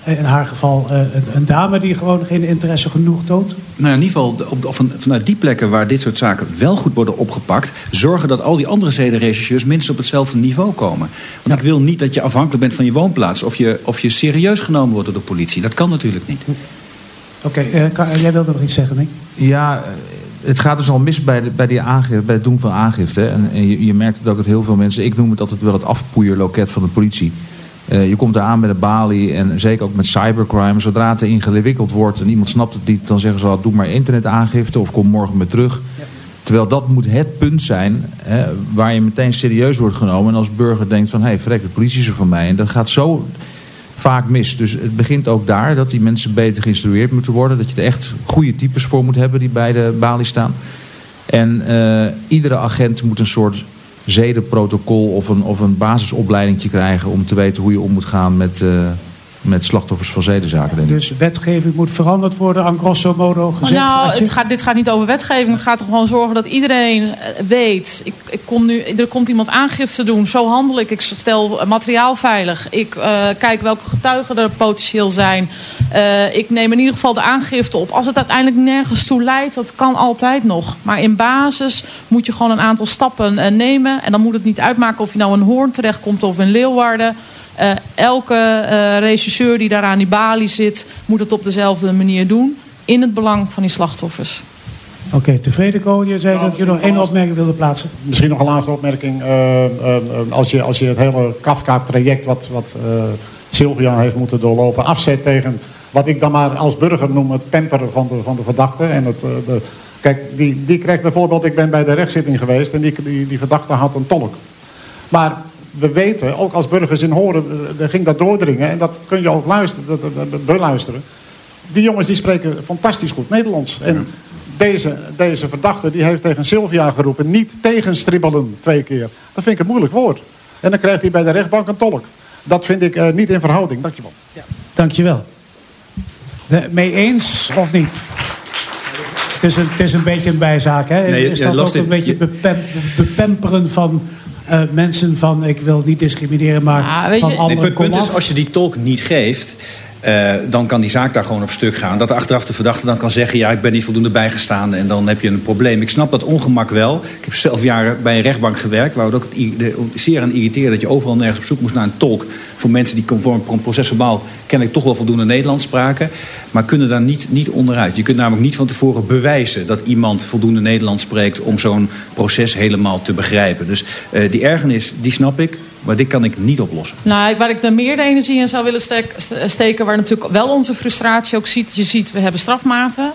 in haar geval uh, een, een, dame die gewoon geen interesse genoeg toont? Nou, in ieder geval op, of vanuit die plekken waar dit soort zaken wel goed worden opgepakt, zorgen dat al die andere zedenregisseurs minstens op hetzelfde niveau komen. Want ja. ik wil niet dat je afhankelijk bent van je woonplaats of je, of je serieus genomen wordt door de politie. Dat kan natuurlijk niet. Oké, okay, uh, jij wilde nog iets zeggen, Nick? Ja, het gaat dus al mis bij, de, bij, die aangifte, bij het doen van aangifte. En, en je, je, merkt het ook dat heel veel mensen, ik noem het altijd wel het afpoeierloket van de politie. Uh, je komt eraan met een balie en zeker ook met cybercrime. Zodra het ingewikkeld wordt en iemand snapt het niet, dan zeggen ze: doe maar internetaangifte of kom morgen weer terug. Ja. Terwijl dat moet het punt zijn hè, waar je meteen serieus wordt genomen. En als burger denkt van, hé, hey, verrek, de politie is er van mij. En dat gaat zo vaak mis. Dus het begint ook daar dat die mensen beter geïnstrueerd moeten worden. Dat je er echt goede types voor moet hebben die bij de balie staan. En uh, iedere agent moet een soort zedenprotocol of een, of een basisopleiding krijgen om te weten hoe je om moet gaan met, uh, met slachtoffers van zedenzaken. Denk ik. Dus wetgeving moet veranderd worden, aan grosso modo gezegd? Nou, het gaat, dit gaat niet over wetgeving. Het gaat er gewoon zorgen dat iedereen weet. Ik, ik kom nu, er komt iemand aangifte doen. Zo handel ik. Ik stel materiaal veilig. Ik uh, kijk welke getuigen er potentieel zijn. Uh, ik neem in ieder geval de aangifte op. Als het uiteindelijk nergens toe leidt, dat kan altijd nog. Maar in basis moet je gewoon een aantal stappen uh, nemen. En dan moet het niet uitmaken of je nou in Hoorn terechtkomt of in Leeuwarden. Uh, elke uh, regisseur die daar aan die balie zit, moet het op dezelfde manier doen. In het belang van die slachtoffers. Oké, okay, tevreden Ko? Je zei dat je nog één opmerking wilde plaatsen. Misschien nog een laatste opmerking. Uh, als, je, als je het hele Kafka-traject wat, wat Sylvia heeft moeten doorlopen afzet tegen wat ik dan maar als burger noem het pamperen van de, van de verdachte. En het, de, kijk, die, die krijgt bijvoorbeeld, ik ben bij de rechtszitting geweest en die, die, die verdachte had een tolk. Maar we weten, ook als burgers in horen, er ging dat doordringen. En dat kun je ook luisteren, dat, dat, beluisteren. die jongens die spreken fantastisch goed Nederlands. En deze, deze verdachte die heeft tegen Sylvia geroepen... niet tegenstribbelen twee keer. Dat vind ik een moeilijk woord. En dan krijgt hij bij de rechtbank een tolk. Dat vind ik eh, niet in verhouding. Dankjewel. Dankjewel. De, mee eens of niet? Het is een, het is een beetje een bijzaak, hè? Nee, is ja, dat ook een beetje bepem, bepemperen van eh, mensen van... ik wil niet discrimineren, maar Ja, weet van je- Nee, anderen het punt is, als je die tolk niet geeft... eh, dan kan die zaak daar gewoon op stuk gaan. Dat achteraf de verdachte dan kan zeggen... ja, ik ben niet voldoende bijgestaan en dan heb je een probleem. Ik snap dat ongemak wel. Ik heb zelf jaren bij een rechtbank gewerkt... waar het ook zeer aan irriteerde... dat je overal nergens op zoek moest naar een tolk... voor mensen die conform procesverbaal... kennelijk toch wel voldoende Nederlands spraken... maar kunnen daar niet, niet onderuit. Je kunt namelijk niet van tevoren bewijzen... dat iemand voldoende Nederlands spreekt... om zo'n proces helemaal te begrijpen. Dus eh, die ergernis, die snap ik... maar dit kan ik niet oplossen. Nou, waar ik er meer de energie in zou willen st- steken... waar natuurlijk wel onze frustratie ook ziet. Je ziet, we hebben strafmaten.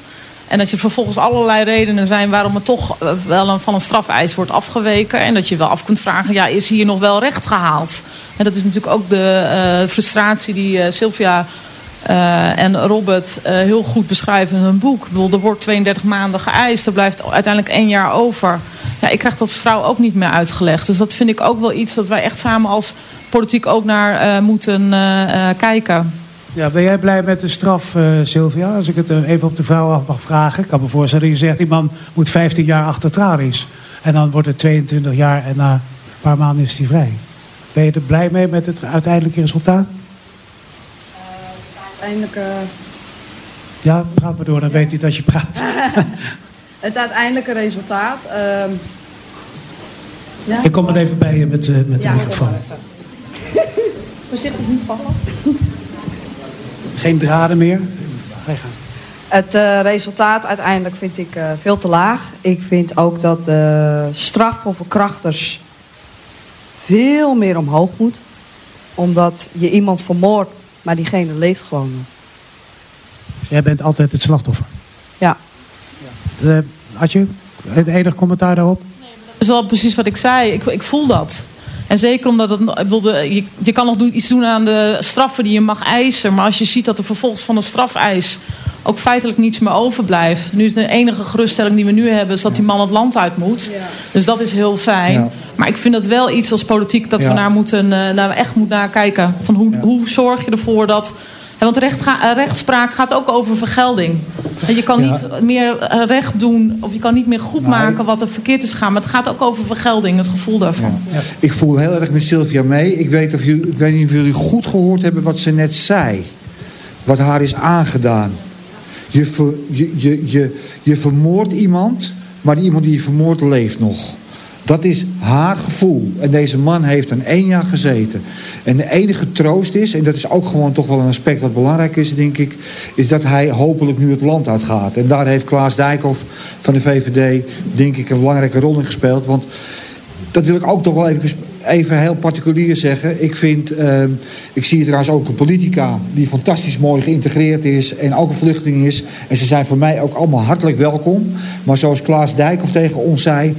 En dat je vervolgens allerlei redenen zijn... waarom het toch eh, wel van een strafeis wordt afgeweken. En dat je wel af kunt vragen... ja, is hier nog wel recht gehaald? En dat is natuurlijk ook de eh, frustratie die eh, Sylvia... eh, en Robert eh, heel goed beschrijven in hun boek. Ik bedoel, er wordt 32 maanden geëist. Er blijft uiteindelijk één jaar over. Ja, ik krijg dat als vrouw ook niet meer uitgelegd. Dus dat vind ik ook wel iets dat wij echt samen als politiek ook naar eh, moeten kijken. Ja, ben jij blij met de straf, Sylvia? Als ik het even op de vrouw af mag vragen. Ik kan me voorstellen je zegt... die man moet 15 jaar achter tralies. En dan wordt het 22 jaar en na een paar maanden is hij vrij. Ben je er blij mee met het uiteindelijke resultaat? Uiteindelijk, eh, Ja, praat maar door, dan weet hij dat je praat. het uiteindelijke resultaat. ehm, ja, Ik kom er even bij je met, eh, met de Ja, kom microfoon. Voorzichtig niet vallen. Geen draden meer. Ga. Het eh, resultaat uiteindelijk vind ik veel te laag. Ik vind ook dat de straf voor verkrachters veel meer omhoog moet. Omdat je iemand vermoordt, maar diegene leeft gewoon nog. Jij bent altijd het slachtoffer. Ja. Uh, Adje, het enig commentaar daarop? Dat is wel precies wat ik zei. Ik, ik voel dat. En zeker omdat het, ik bedoel, de- je, je kan nog doen, iets doen aan de straffen die je mag eisen. Maar als je ziet dat er vervolgens van een strafeis ook feitelijk niets meer overblijft. Nu is de enige geruststelling die we nu hebben... is dat die man het land uit moet. Dus dat is heel fijn. Ja. Maar ik vind dat wel iets als politiek... dat we naar moeten, eh, naar, echt moeten naar kijken. Van hoe, hoe zorg je ervoor dat... Want recht ga- eh, rechtspraak gaat ook over vergelding. En je kan Ja. niet meer eh, recht doen... of je kan niet meer goed maken wat er verkeerd is gegaan. Maar het gaat ook over vergelding, het gevoel daarvan. Ik voel heel erg met Sylvia mee. Ik weet, of jullie, ik weet niet of jullie goed gehoord hebben wat ze net zei. Wat haar is aangedaan. Je, ver, je, je, je, vermoordt iemand, maar iemand die je vermoordt leeft nog. Dat is haar gevoel. En deze man heeft een één jaar gezeten. En de enige troost is, en dat is ook gewoon toch wel een aspect wat belangrijk is, denk ik, is dat hij hopelijk nu het land uitgaat. En daar heeft Klaas Dijkhoff van de VVD, denk ik, een belangrijke rol in gespeeld. Want dat wil ik ook toch wel even, even heel particulier zeggen. Ik vind, eh, ik zie trouwens ook een politica die fantastisch mooi geïntegreerd is en ook een vluchteling is. En ze zijn voor mij ook allemaal hartelijk welkom. Maar zoals Klaas Dijkhoff tegen ons zei,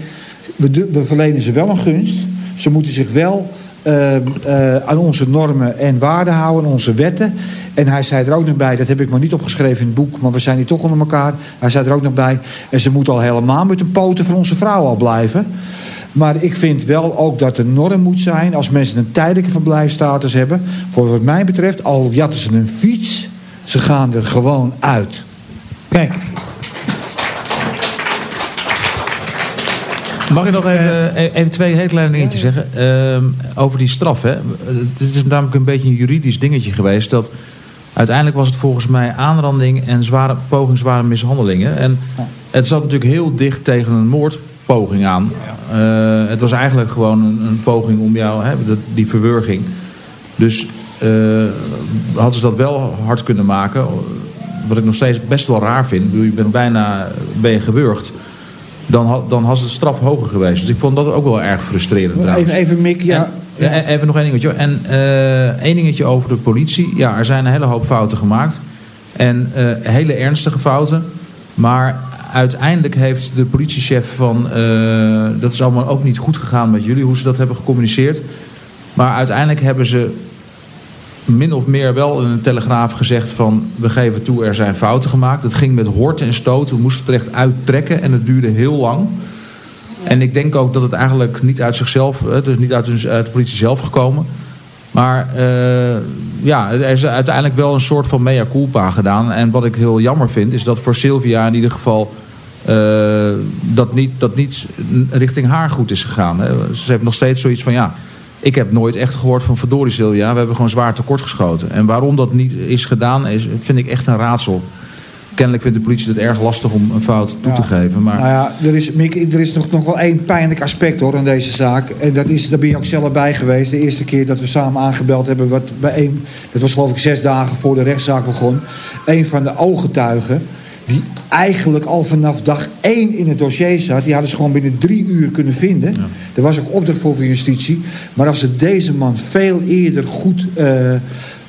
we, we verlenen ze wel een gunst. Ze moeten zich wel eh, eh, aan onze normen en waarden houden, onze wetten. En hij zei er ook nog bij, dat heb ik maar niet opgeschreven in het boek, maar we zijn hier toch onder elkaar. Hij zei er ook nog bij, en ze moeten al helemaal met de poten van onze vrouw al blijven. Maar ik vind wel ook dat de norm moet zijn als mensen een tijdelijke verblijfstatus hebben. Voor wat mij betreft, al jatten ze een fiets, ze gaan er gewoon uit. Kijk, Mag ik nog even, e- even twee hele kleine dingetjes zeggen? Ehm, over die straf. Hè? Het is namelijk een beetje een juridisch dingetje geweest. Dat uiteindelijk was het volgens mij aanranding en zware, poging zware mishandelingen. En het zat natuurlijk heel dicht tegen een moordpoging aan. Eh, het was eigenlijk gewoon een, een poging om jou, hè, die verwurging. Dus eh, hadden ze dat wel hard kunnen maken. Wat ik nog steeds best wel raar vind. Ik bedoel, Je bent bijna ben je gewurgd dan, had- dan was de straf hoger geweest. Dus ik vond dat ook wel erg frustrerend. trouwens. Even, even Mick, ja. En, ja, even nog één dingetje. En eh, één dingetje over de politie. Ja, er zijn een hele hoop fouten gemaakt. En hele ernstige fouten. Maar uiteindelijk heeft de politiechef van... eh, dat is allemaal ook niet goed gegaan met jullie, hoe ze dat hebben gecommuniceerd. Maar uiteindelijk hebben ze min of meer wel in een telegraaf gezegd van... we geven toe, er zijn fouten gemaakt. Het ging met horten en stoten. We moesten het echt uittrekken en het duurde heel lang. En ik denk ook dat het eigenlijk niet uit zichzelf... het is niet uit, de politie zelf gekomen... Maar uh, ja, er is uiteindelijk wel een soort van mea culpa gedaan. En wat ik heel jammer vind, is dat voor Sylvia in ieder geval... Uh, dat, niet, dat niet richting haar goed is gegaan. Hè. Ze heeft nog steeds zoiets van, ja... Ik heb nooit echt gehoord van verdorie Sylvia, we hebben gewoon zwaar tekort geschoten. En waarom dat niet is gedaan, is, vind ik echt een raadsel kennelijk vindt de politie het erg lastig om een fout toe te geven. Maar... Nou ja, er is, Mick, er is nog, nog wel één pijnlijk aspect hoor in deze zaak. En dat is, daar ben je ook zelf bij geweest. De eerste keer dat we samen aangebeld hebben. Wat bij een, dat was geloof ik zes dagen voor de rechtszaak begon. Een van de ooggetuigen. Die eigenlijk al vanaf dag één in het dossier zat. Die hadden ze gewoon binnen drie uur kunnen vinden. Ja. Er was ook opdracht voor voor justitie. Maar als ze deze man veel eerder goed... Uh,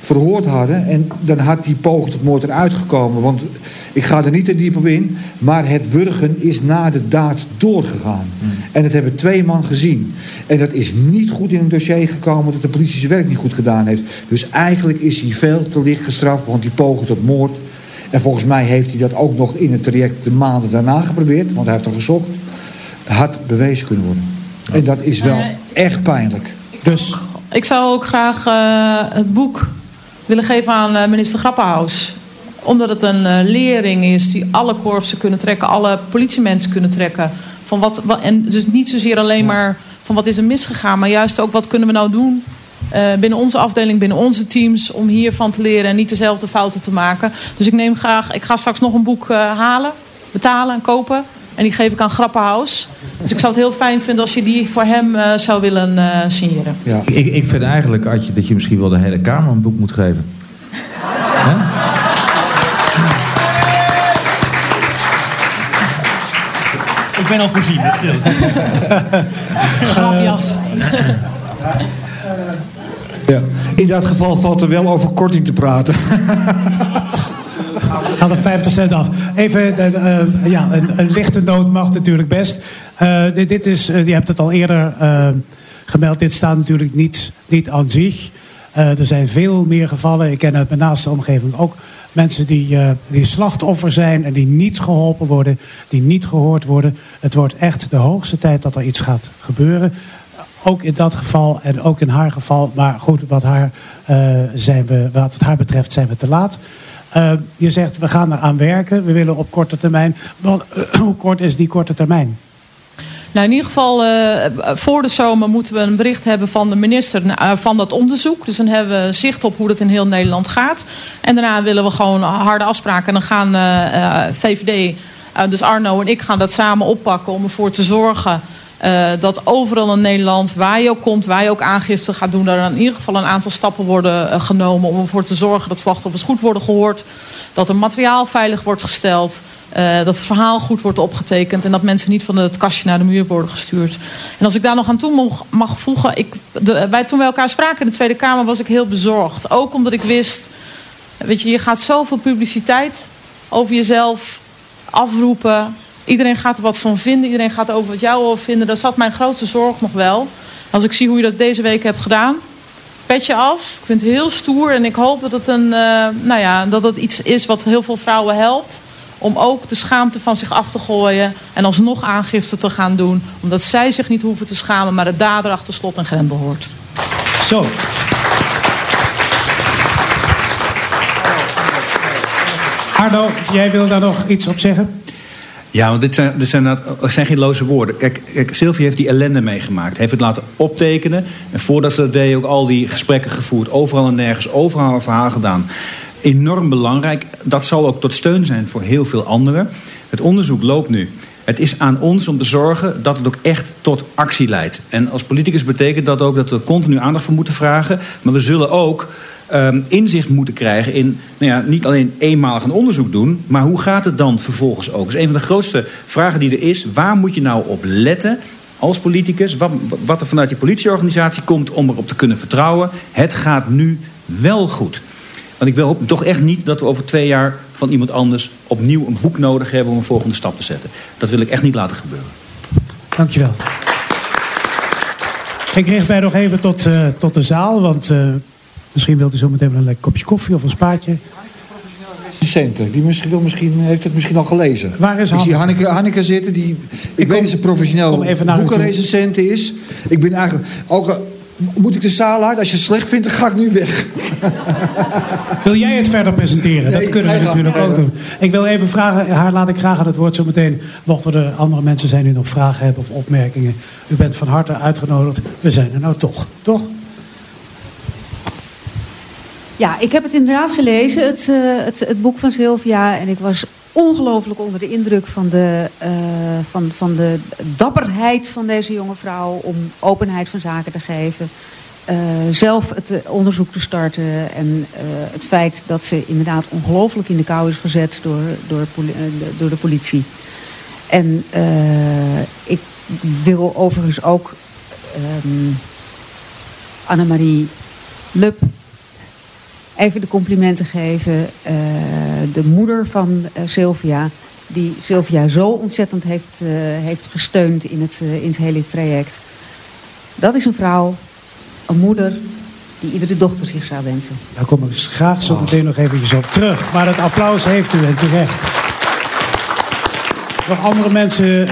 verhoord hadden. En dan had die poging tot moord eruit gekomen. Want ik ga er niet te diep op in. Maar het wurgen is na de daad doorgegaan. En dat hebben twee man gezien. En dat is niet goed in een dossier gekomen dat de politie zijn werk niet goed gedaan heeft. Dus eigenlijk is hij veel te licht gestraft. Want die poging tot moord. En volgens mij heeft hij dat ook nog in het traject de maanden daarna geprobeerd. Want hij heeft er gezocht. Had bewezen kunnen worden. En dat is wel echt pijnlijk. Dus ik zou ook graag uh, het boek willen geven aan eh, minister Grappenhaus. Omdat het een uh, lering is die alle korpsen kunnen trekken, alle politiemensen kunnen trekken. Van wat, wat, en dus niet zozeer alleen maar van wat is er misgegaan, maar juist ook wat kunnen we nou doen uh, binnen onze afdeling, binnen onze teams, om hiervan te leren en niet dezelfde fouten te maken. Dus ik neem graag, ik ga straks nog een boek halen, betalen en kopen. En die geef ik aan Grappenhaus. Dus ik zou het heel fijn vinden als je die voor hem uh, zou willen uh, signeren. Ja. Ik, ik vind eigenlijk, Adje, dat je misschien wel de hele Kamer een boek moet geven. Ik ben al voorzien, dat scheelt. Grapjas. Ja. In dat geval valt er wel over korting te praten. Gaat er 50 cent af. Even, uh, uh, ja, een, lichte noot mag natuurlijk best. Dit, dit, is, je hebt het al eerder gemeld, dit staat natuurlijk niet, niet aan zich. er zijn veel meer gevallen. Ik ken uit mijn naaste omgeving ook mensen die, die slachtoffer zijn en die niet geholpen worden, die niet gehoord worden. Het wordt echt de hoogste tijd dat er iets gaat gebeuren. Ook in dat geval en ook in haar geval. Maar goed, wat, haar, zijn we, wat haar betreft zijn we te laat. Uh, je zegt, we gaan eraan werken. We willen op korte termijn. Wat, uh, hoe kort is die korte termijn? Nou, in ieder geval, voor de zomer moeten we een bericht hebben van de minister van dat onderzoek. Dus dan hebben we zicht op hoe dat in heel Nederland gaat. En daarna willen we gewoon harde afspraken. En dan gaan VVD, dus Arno en ik gaan dat samen oppakken om ervoor te zorgen uh, dat overal in Nederland, waar je ook komt, waar je ook aangifte gaat doen, er in ieder geval een aantal stappen worden uh, genomen om ervoor te zorgen dat slachtoffers goed worden gehoord. Dat er materiaal veilig wordt gesteld. Uh, dat het verhaal goed wordt opgetekend. En dat mensen niet van het kastje naar de muur worden gestuurd. En als ik daar nog aan toe mag, voegen. Ik, wij, toen we elkaar spraken in de Tweede Kamer was ik heel bezorgd. Ook omdat ik wist. Weet je, je gaat zoveel publiciteit over jezelf afroepen. Iedereen gaat er wat van vinden. Iedereen gaat over wat jou over vinden. Dat zat mijn grootste zorg nog wel. Als ik zie hoe je dat deze week hebt gedaan. Petje af. Ik vind het heel stoer. En ik hoop dat het, een, uh, nou ja, dat het iets is wat heel veel vrouwen helpt. Om ook de schaamte van zich af te gooien. En alsnog aangifte te gaan doen. Omdat zij zich niet hoeven te schamen. Maar de dader achter slot en grendel hoort. Zo. Arno, jij wil daar nog iets op zeggen? Ja, want dit zijn, zijn, er zijn geen loze woorden. Kijk, Sylvie heeft die ellende meegemaakt. Heeft het laten optekenen. En voordat ze dat deed ook al die gesprekken gevoerd. Overal en nergens. Overal een verhaal gedaan. Enorm belangrijk. Dat zal ook tot steun zijn voor heel veel anderen. Het onderzoek loopt nu. Het is aan ons om te zorgen dat het ook echt tot actie leidt. En als politicus betekent dat ook dat we continu aandacht voor moeten vragen. Maar we zullen ook um, inzicht moeten krijgen in nou ja, niet alleen eenmalig een onderzoek doen, maar hoe gaat het dan vervolgens ook? Is een van de grootste vragen die er is. Waar moet je nou op letten als politicus? Wat, er vanuit je politieorganisatie komt om erop te kunnen vertrouwen. Het gaat nu wel goed. Want ik wil toch echt niet dat we over twee jaar van iemand anders opnieuw een boek nodig hebben om een volgende stap te zetten. Dat wil ik echt niet laten gebeuren. Dankjewel. Ik richt mij nog even tot, uh, tot de zaal, want uh, Misschien wilt u zo meteen wel een lekker kopje koffie of een spaatje. Recensenten, die misschien, wil misschien, heeft het misschien al gelezen. Waar is ik zie Hanneke? Hanneke, Hanneke zitten, die, ik, weet dat ze professioneel boekenrecensent is. Ik ben eigenlijk, ook, moet ik de zaal uit? Als je het slecht vindt, dan ga ik nu weg. Wil jij het verder presenteren? Nee, dat kunnen we natuurlijk ook doen. Ik wil even vragen, haar laat ik graag aan het woord zo meteen. Mochten er andere mensen zijn die nog vragen hebben of opmerkingen. U bent van harte uitgenodigd. We zijn er nou toch, toch? Ja, ik heb het inderdaad gelezen, het, eh, het, het boek van Sylvia. En ik was ongelooflijk onder de indruk van de, eh, van, van de dapperheid van deze jonge vrouw om openheid van zaken te geven. Eh, zelf het onderzoek te starten en het feit dat ze inderdaad ongelooflijk in de kou is gezet door, door, door de politie. En ik wil overigens ook ehm Annemarie Lub even de complimenten geven. Eh, de moeder van eh, Sylvia, die Sylvia zo ontzettend heeft, eh, heeft gesteund in het, in het hele traject. Dat is een vrouw, een moeder, die iedere dochter zich zou wensen. Daar kom ik dus graag zo meteen nog eventjes op terug. Maar het applaus heeft u en terecht. Nog andere mensen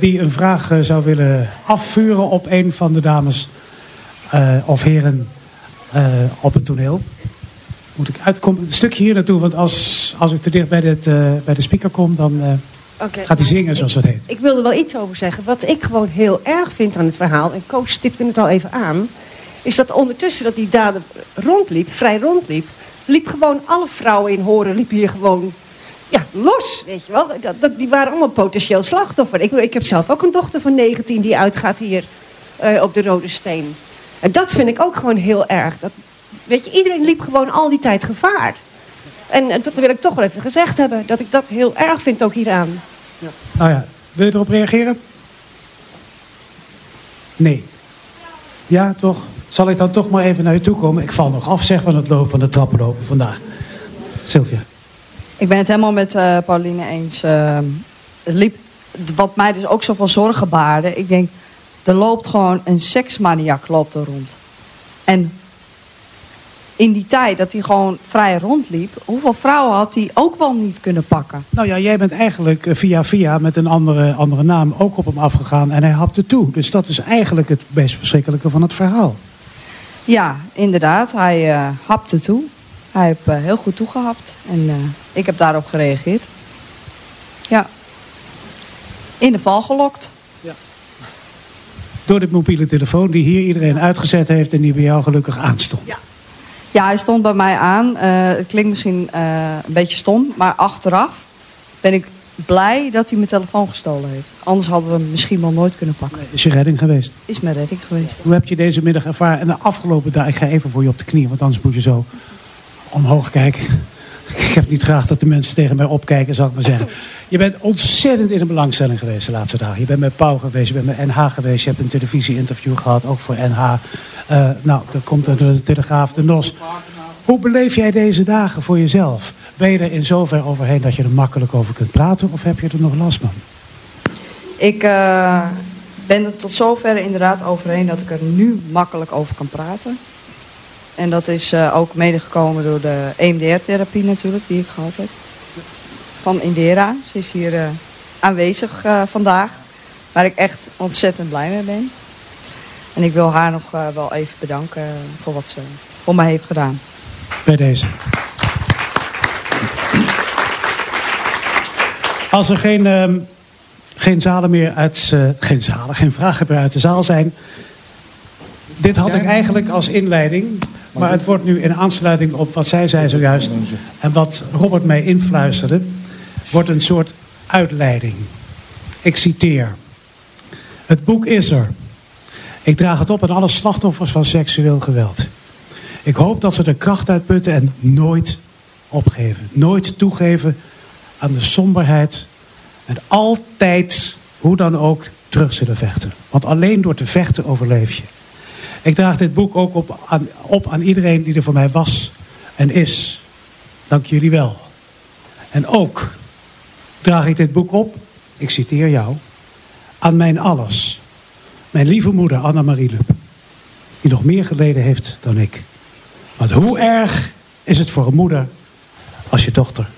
die een vraag zou willen afvuren op een van de dames of heren op het toneel? Moet ik uitkomen? Een stukje hier naartoe, want als, als ik te dicht bij, dit, eh, bij de speaker kom, dan eh, gaat hij zingen zoals dat heet. Ik wilde wel iets over zeggen. Wat ik gewoon heel erg vind aan het verhaal, en Koos stipte het al even aan, is dat ondertussen dat die dader rondliep, vrij rondliep, liep gewoon alle vrouwen in Horen, liepen hier gewoon ja, los, weet je wel. Dat, dat, die waren allemaal potentieel slachtoffer. Ik, ik heb zelf ook een dochter van 19 die uitgaat hier eh, op de Rode Steen. En dat vind ik ook gewoon heel erg. Dat, weet je, iedereen liep gewoon al die tijd gevaar. En eh, dat wil ik toch wel even gezegd hebben, dat ik dat heel erg vind ook hieraan. Nou ja, wil je erop reageren? Nee. Ja, toch? Zal ik dan toch maar even naar u toe komen? Ik val nog af, zeg, van het lopen van de trappen lopen vandaag. Sylvia. Ik ben het helemaal met eh, Pauline eens. Eh, het liep, wat mij dus ook zoveel zorgen baarde. Ik denk, er loopt gewoon een seksmaniak loopt er rond. En in die tijd dat hij gewoon vrij rondliep... hoeveel vrouwen had hij ook wel niet kunnen pakken? Nou ja, jij bent eigenlijk eh, via via met een andere, andere naam ook op hem afgegaan en hij hapte toe. Dus dat is eigenlijk het meest verschrikkelijke van het verhaal. Ja, inderdaad. Hij eh, hapte toe. Hij heeft eh, heel goed toegehapt. En ik heb daarop gereageerd. Ja. In de val gelokt. Door de mobiele telefoon die hier iedereen uitgezet heeft en die bij jou gelukkig aanstond. Ja, hij stond bij mij aan. Eh, het klinkt misschien eh, een beetje stom, maar achteraf ben ik blij dat hij mijn telefoon gestolen heeft. Anders hadden we hem misschien wel nooit kunnen pakken. Is je redding geweest? Is mijn redding geweest. Hoe heb je deze middag ervaren? En de afgelopen dagen, ik ga even voor je op de knieën, want anders moet je zo omhoog kijken. Ik heb niet graag dat de mensen tegen mij opkijken, zal ik maar zeggen. Je bent ontzettend in de belangstelling geweest de laatste dagen. Je bent met Pauw geweest, je bent met NH geweest, je hebt een televisie-interview gehad, ook voor NH. Eh, nou, er komt de, de Telegraaf, de NOS. Hoe beleef jij deze dagen voor jezelf? Ben je er in zover overheen dat je er makkelijk over kunt praten, of heb je er nog last van? Ik eh, ben er tot zover inderdaad overheen dat ik er nu makkelijk over kan praten. En dat is eh, ook medegekomen door de EMDR-therapie natuurlijk, die ik gehad heb. Van Indera. Ze is hier eh, aanwezig eh, vandaag. Waar ik echt ontzettend blij mee ben. En ik wil haar nog eh, wel even bedanken voor wat ze voor mij heeft gedaan. bij deze. Als er geen, ehm, geen zalen meer uit, eh, geen zalen, geen vragen meer uit de zaal zijn. Dit had ik eigenlijk als inleiding. Maar het wordt nu in aansluiting op wat zij zei zojuist. En wat Robert mij influisterde. Wordt een soort uitleiding. Ik citeer. Het boek is er. Ik draag het op aan alle slachtoffers van seksueel geweld. Ik hoop dat ze er kracht uit putten en nooit opgeven. Nooit toegeven aan de somberheid. En altijd, hoe dan ook, terug zullen vechten. Want alleen door te vechten overleef je. Ik draag dit boek ook op aan, op aan iedereen die er voor mij was en is. Dank jullie wel. En ook draag ik dit boek op, ik citeer jou, aan mijn alles. Mijn lieve moeder Anna-Marie Lub. Die nog meer geleden heeft dan ik. Want hoe erg is het voor een moeder als je dochter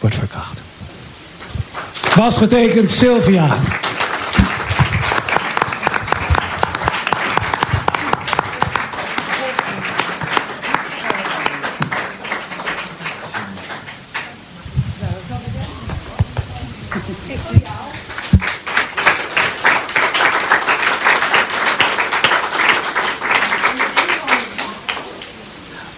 wordt verkracht? Was getekend Sylvia.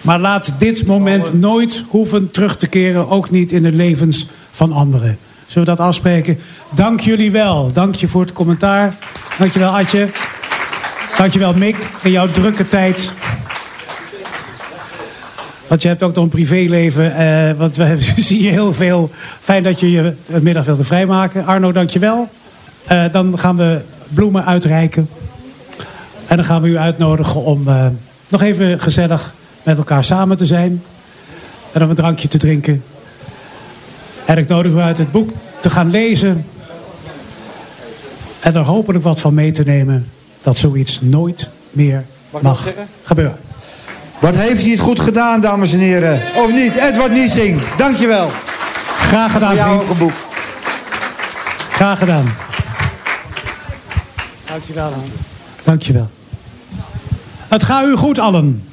Maar laat dit moment nooit hoeven terug te keren, ook niet in de levens van anderen. Zullen we dat afspreken? Dank jullie wel. Dank je voor het commentaar. Dank je wel, Adje. Dank je wel, Mick, in jouw drukke tijd. Want je hebt ook nog een privéleven. Eh, want we zien je heel veel. Fijn dat je je middag wilde vrijmaken. Arno, dank je wel. Eh, dan gaan we bloemen uitreiken. En dan gaan we u uitnodigen om uh, nog even gezellig met elkaar samen te zijn. En om een drankje te drinken. En ik nodig u uit het boek te gaan lezen. En er hopelijk wat van mee te nemen. Dat zoiets nooit meer mag, mag gebeuren. Wat heeft hij het goed gedaan, dames en heren? Of niet? Edward Niesing, dankjewel. Graag gedaan, Voor jou ook een boek. Graag gedaan. Dankjewel. Dankjewel. Het gaat u goed allen.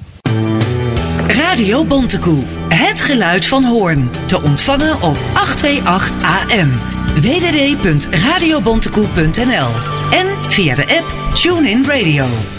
Radio Bontekoe. Het geluid van Hoorn. Te ontvangen op 828 AM. www.radiobontekoe.nl En via de app TuneIn Radio.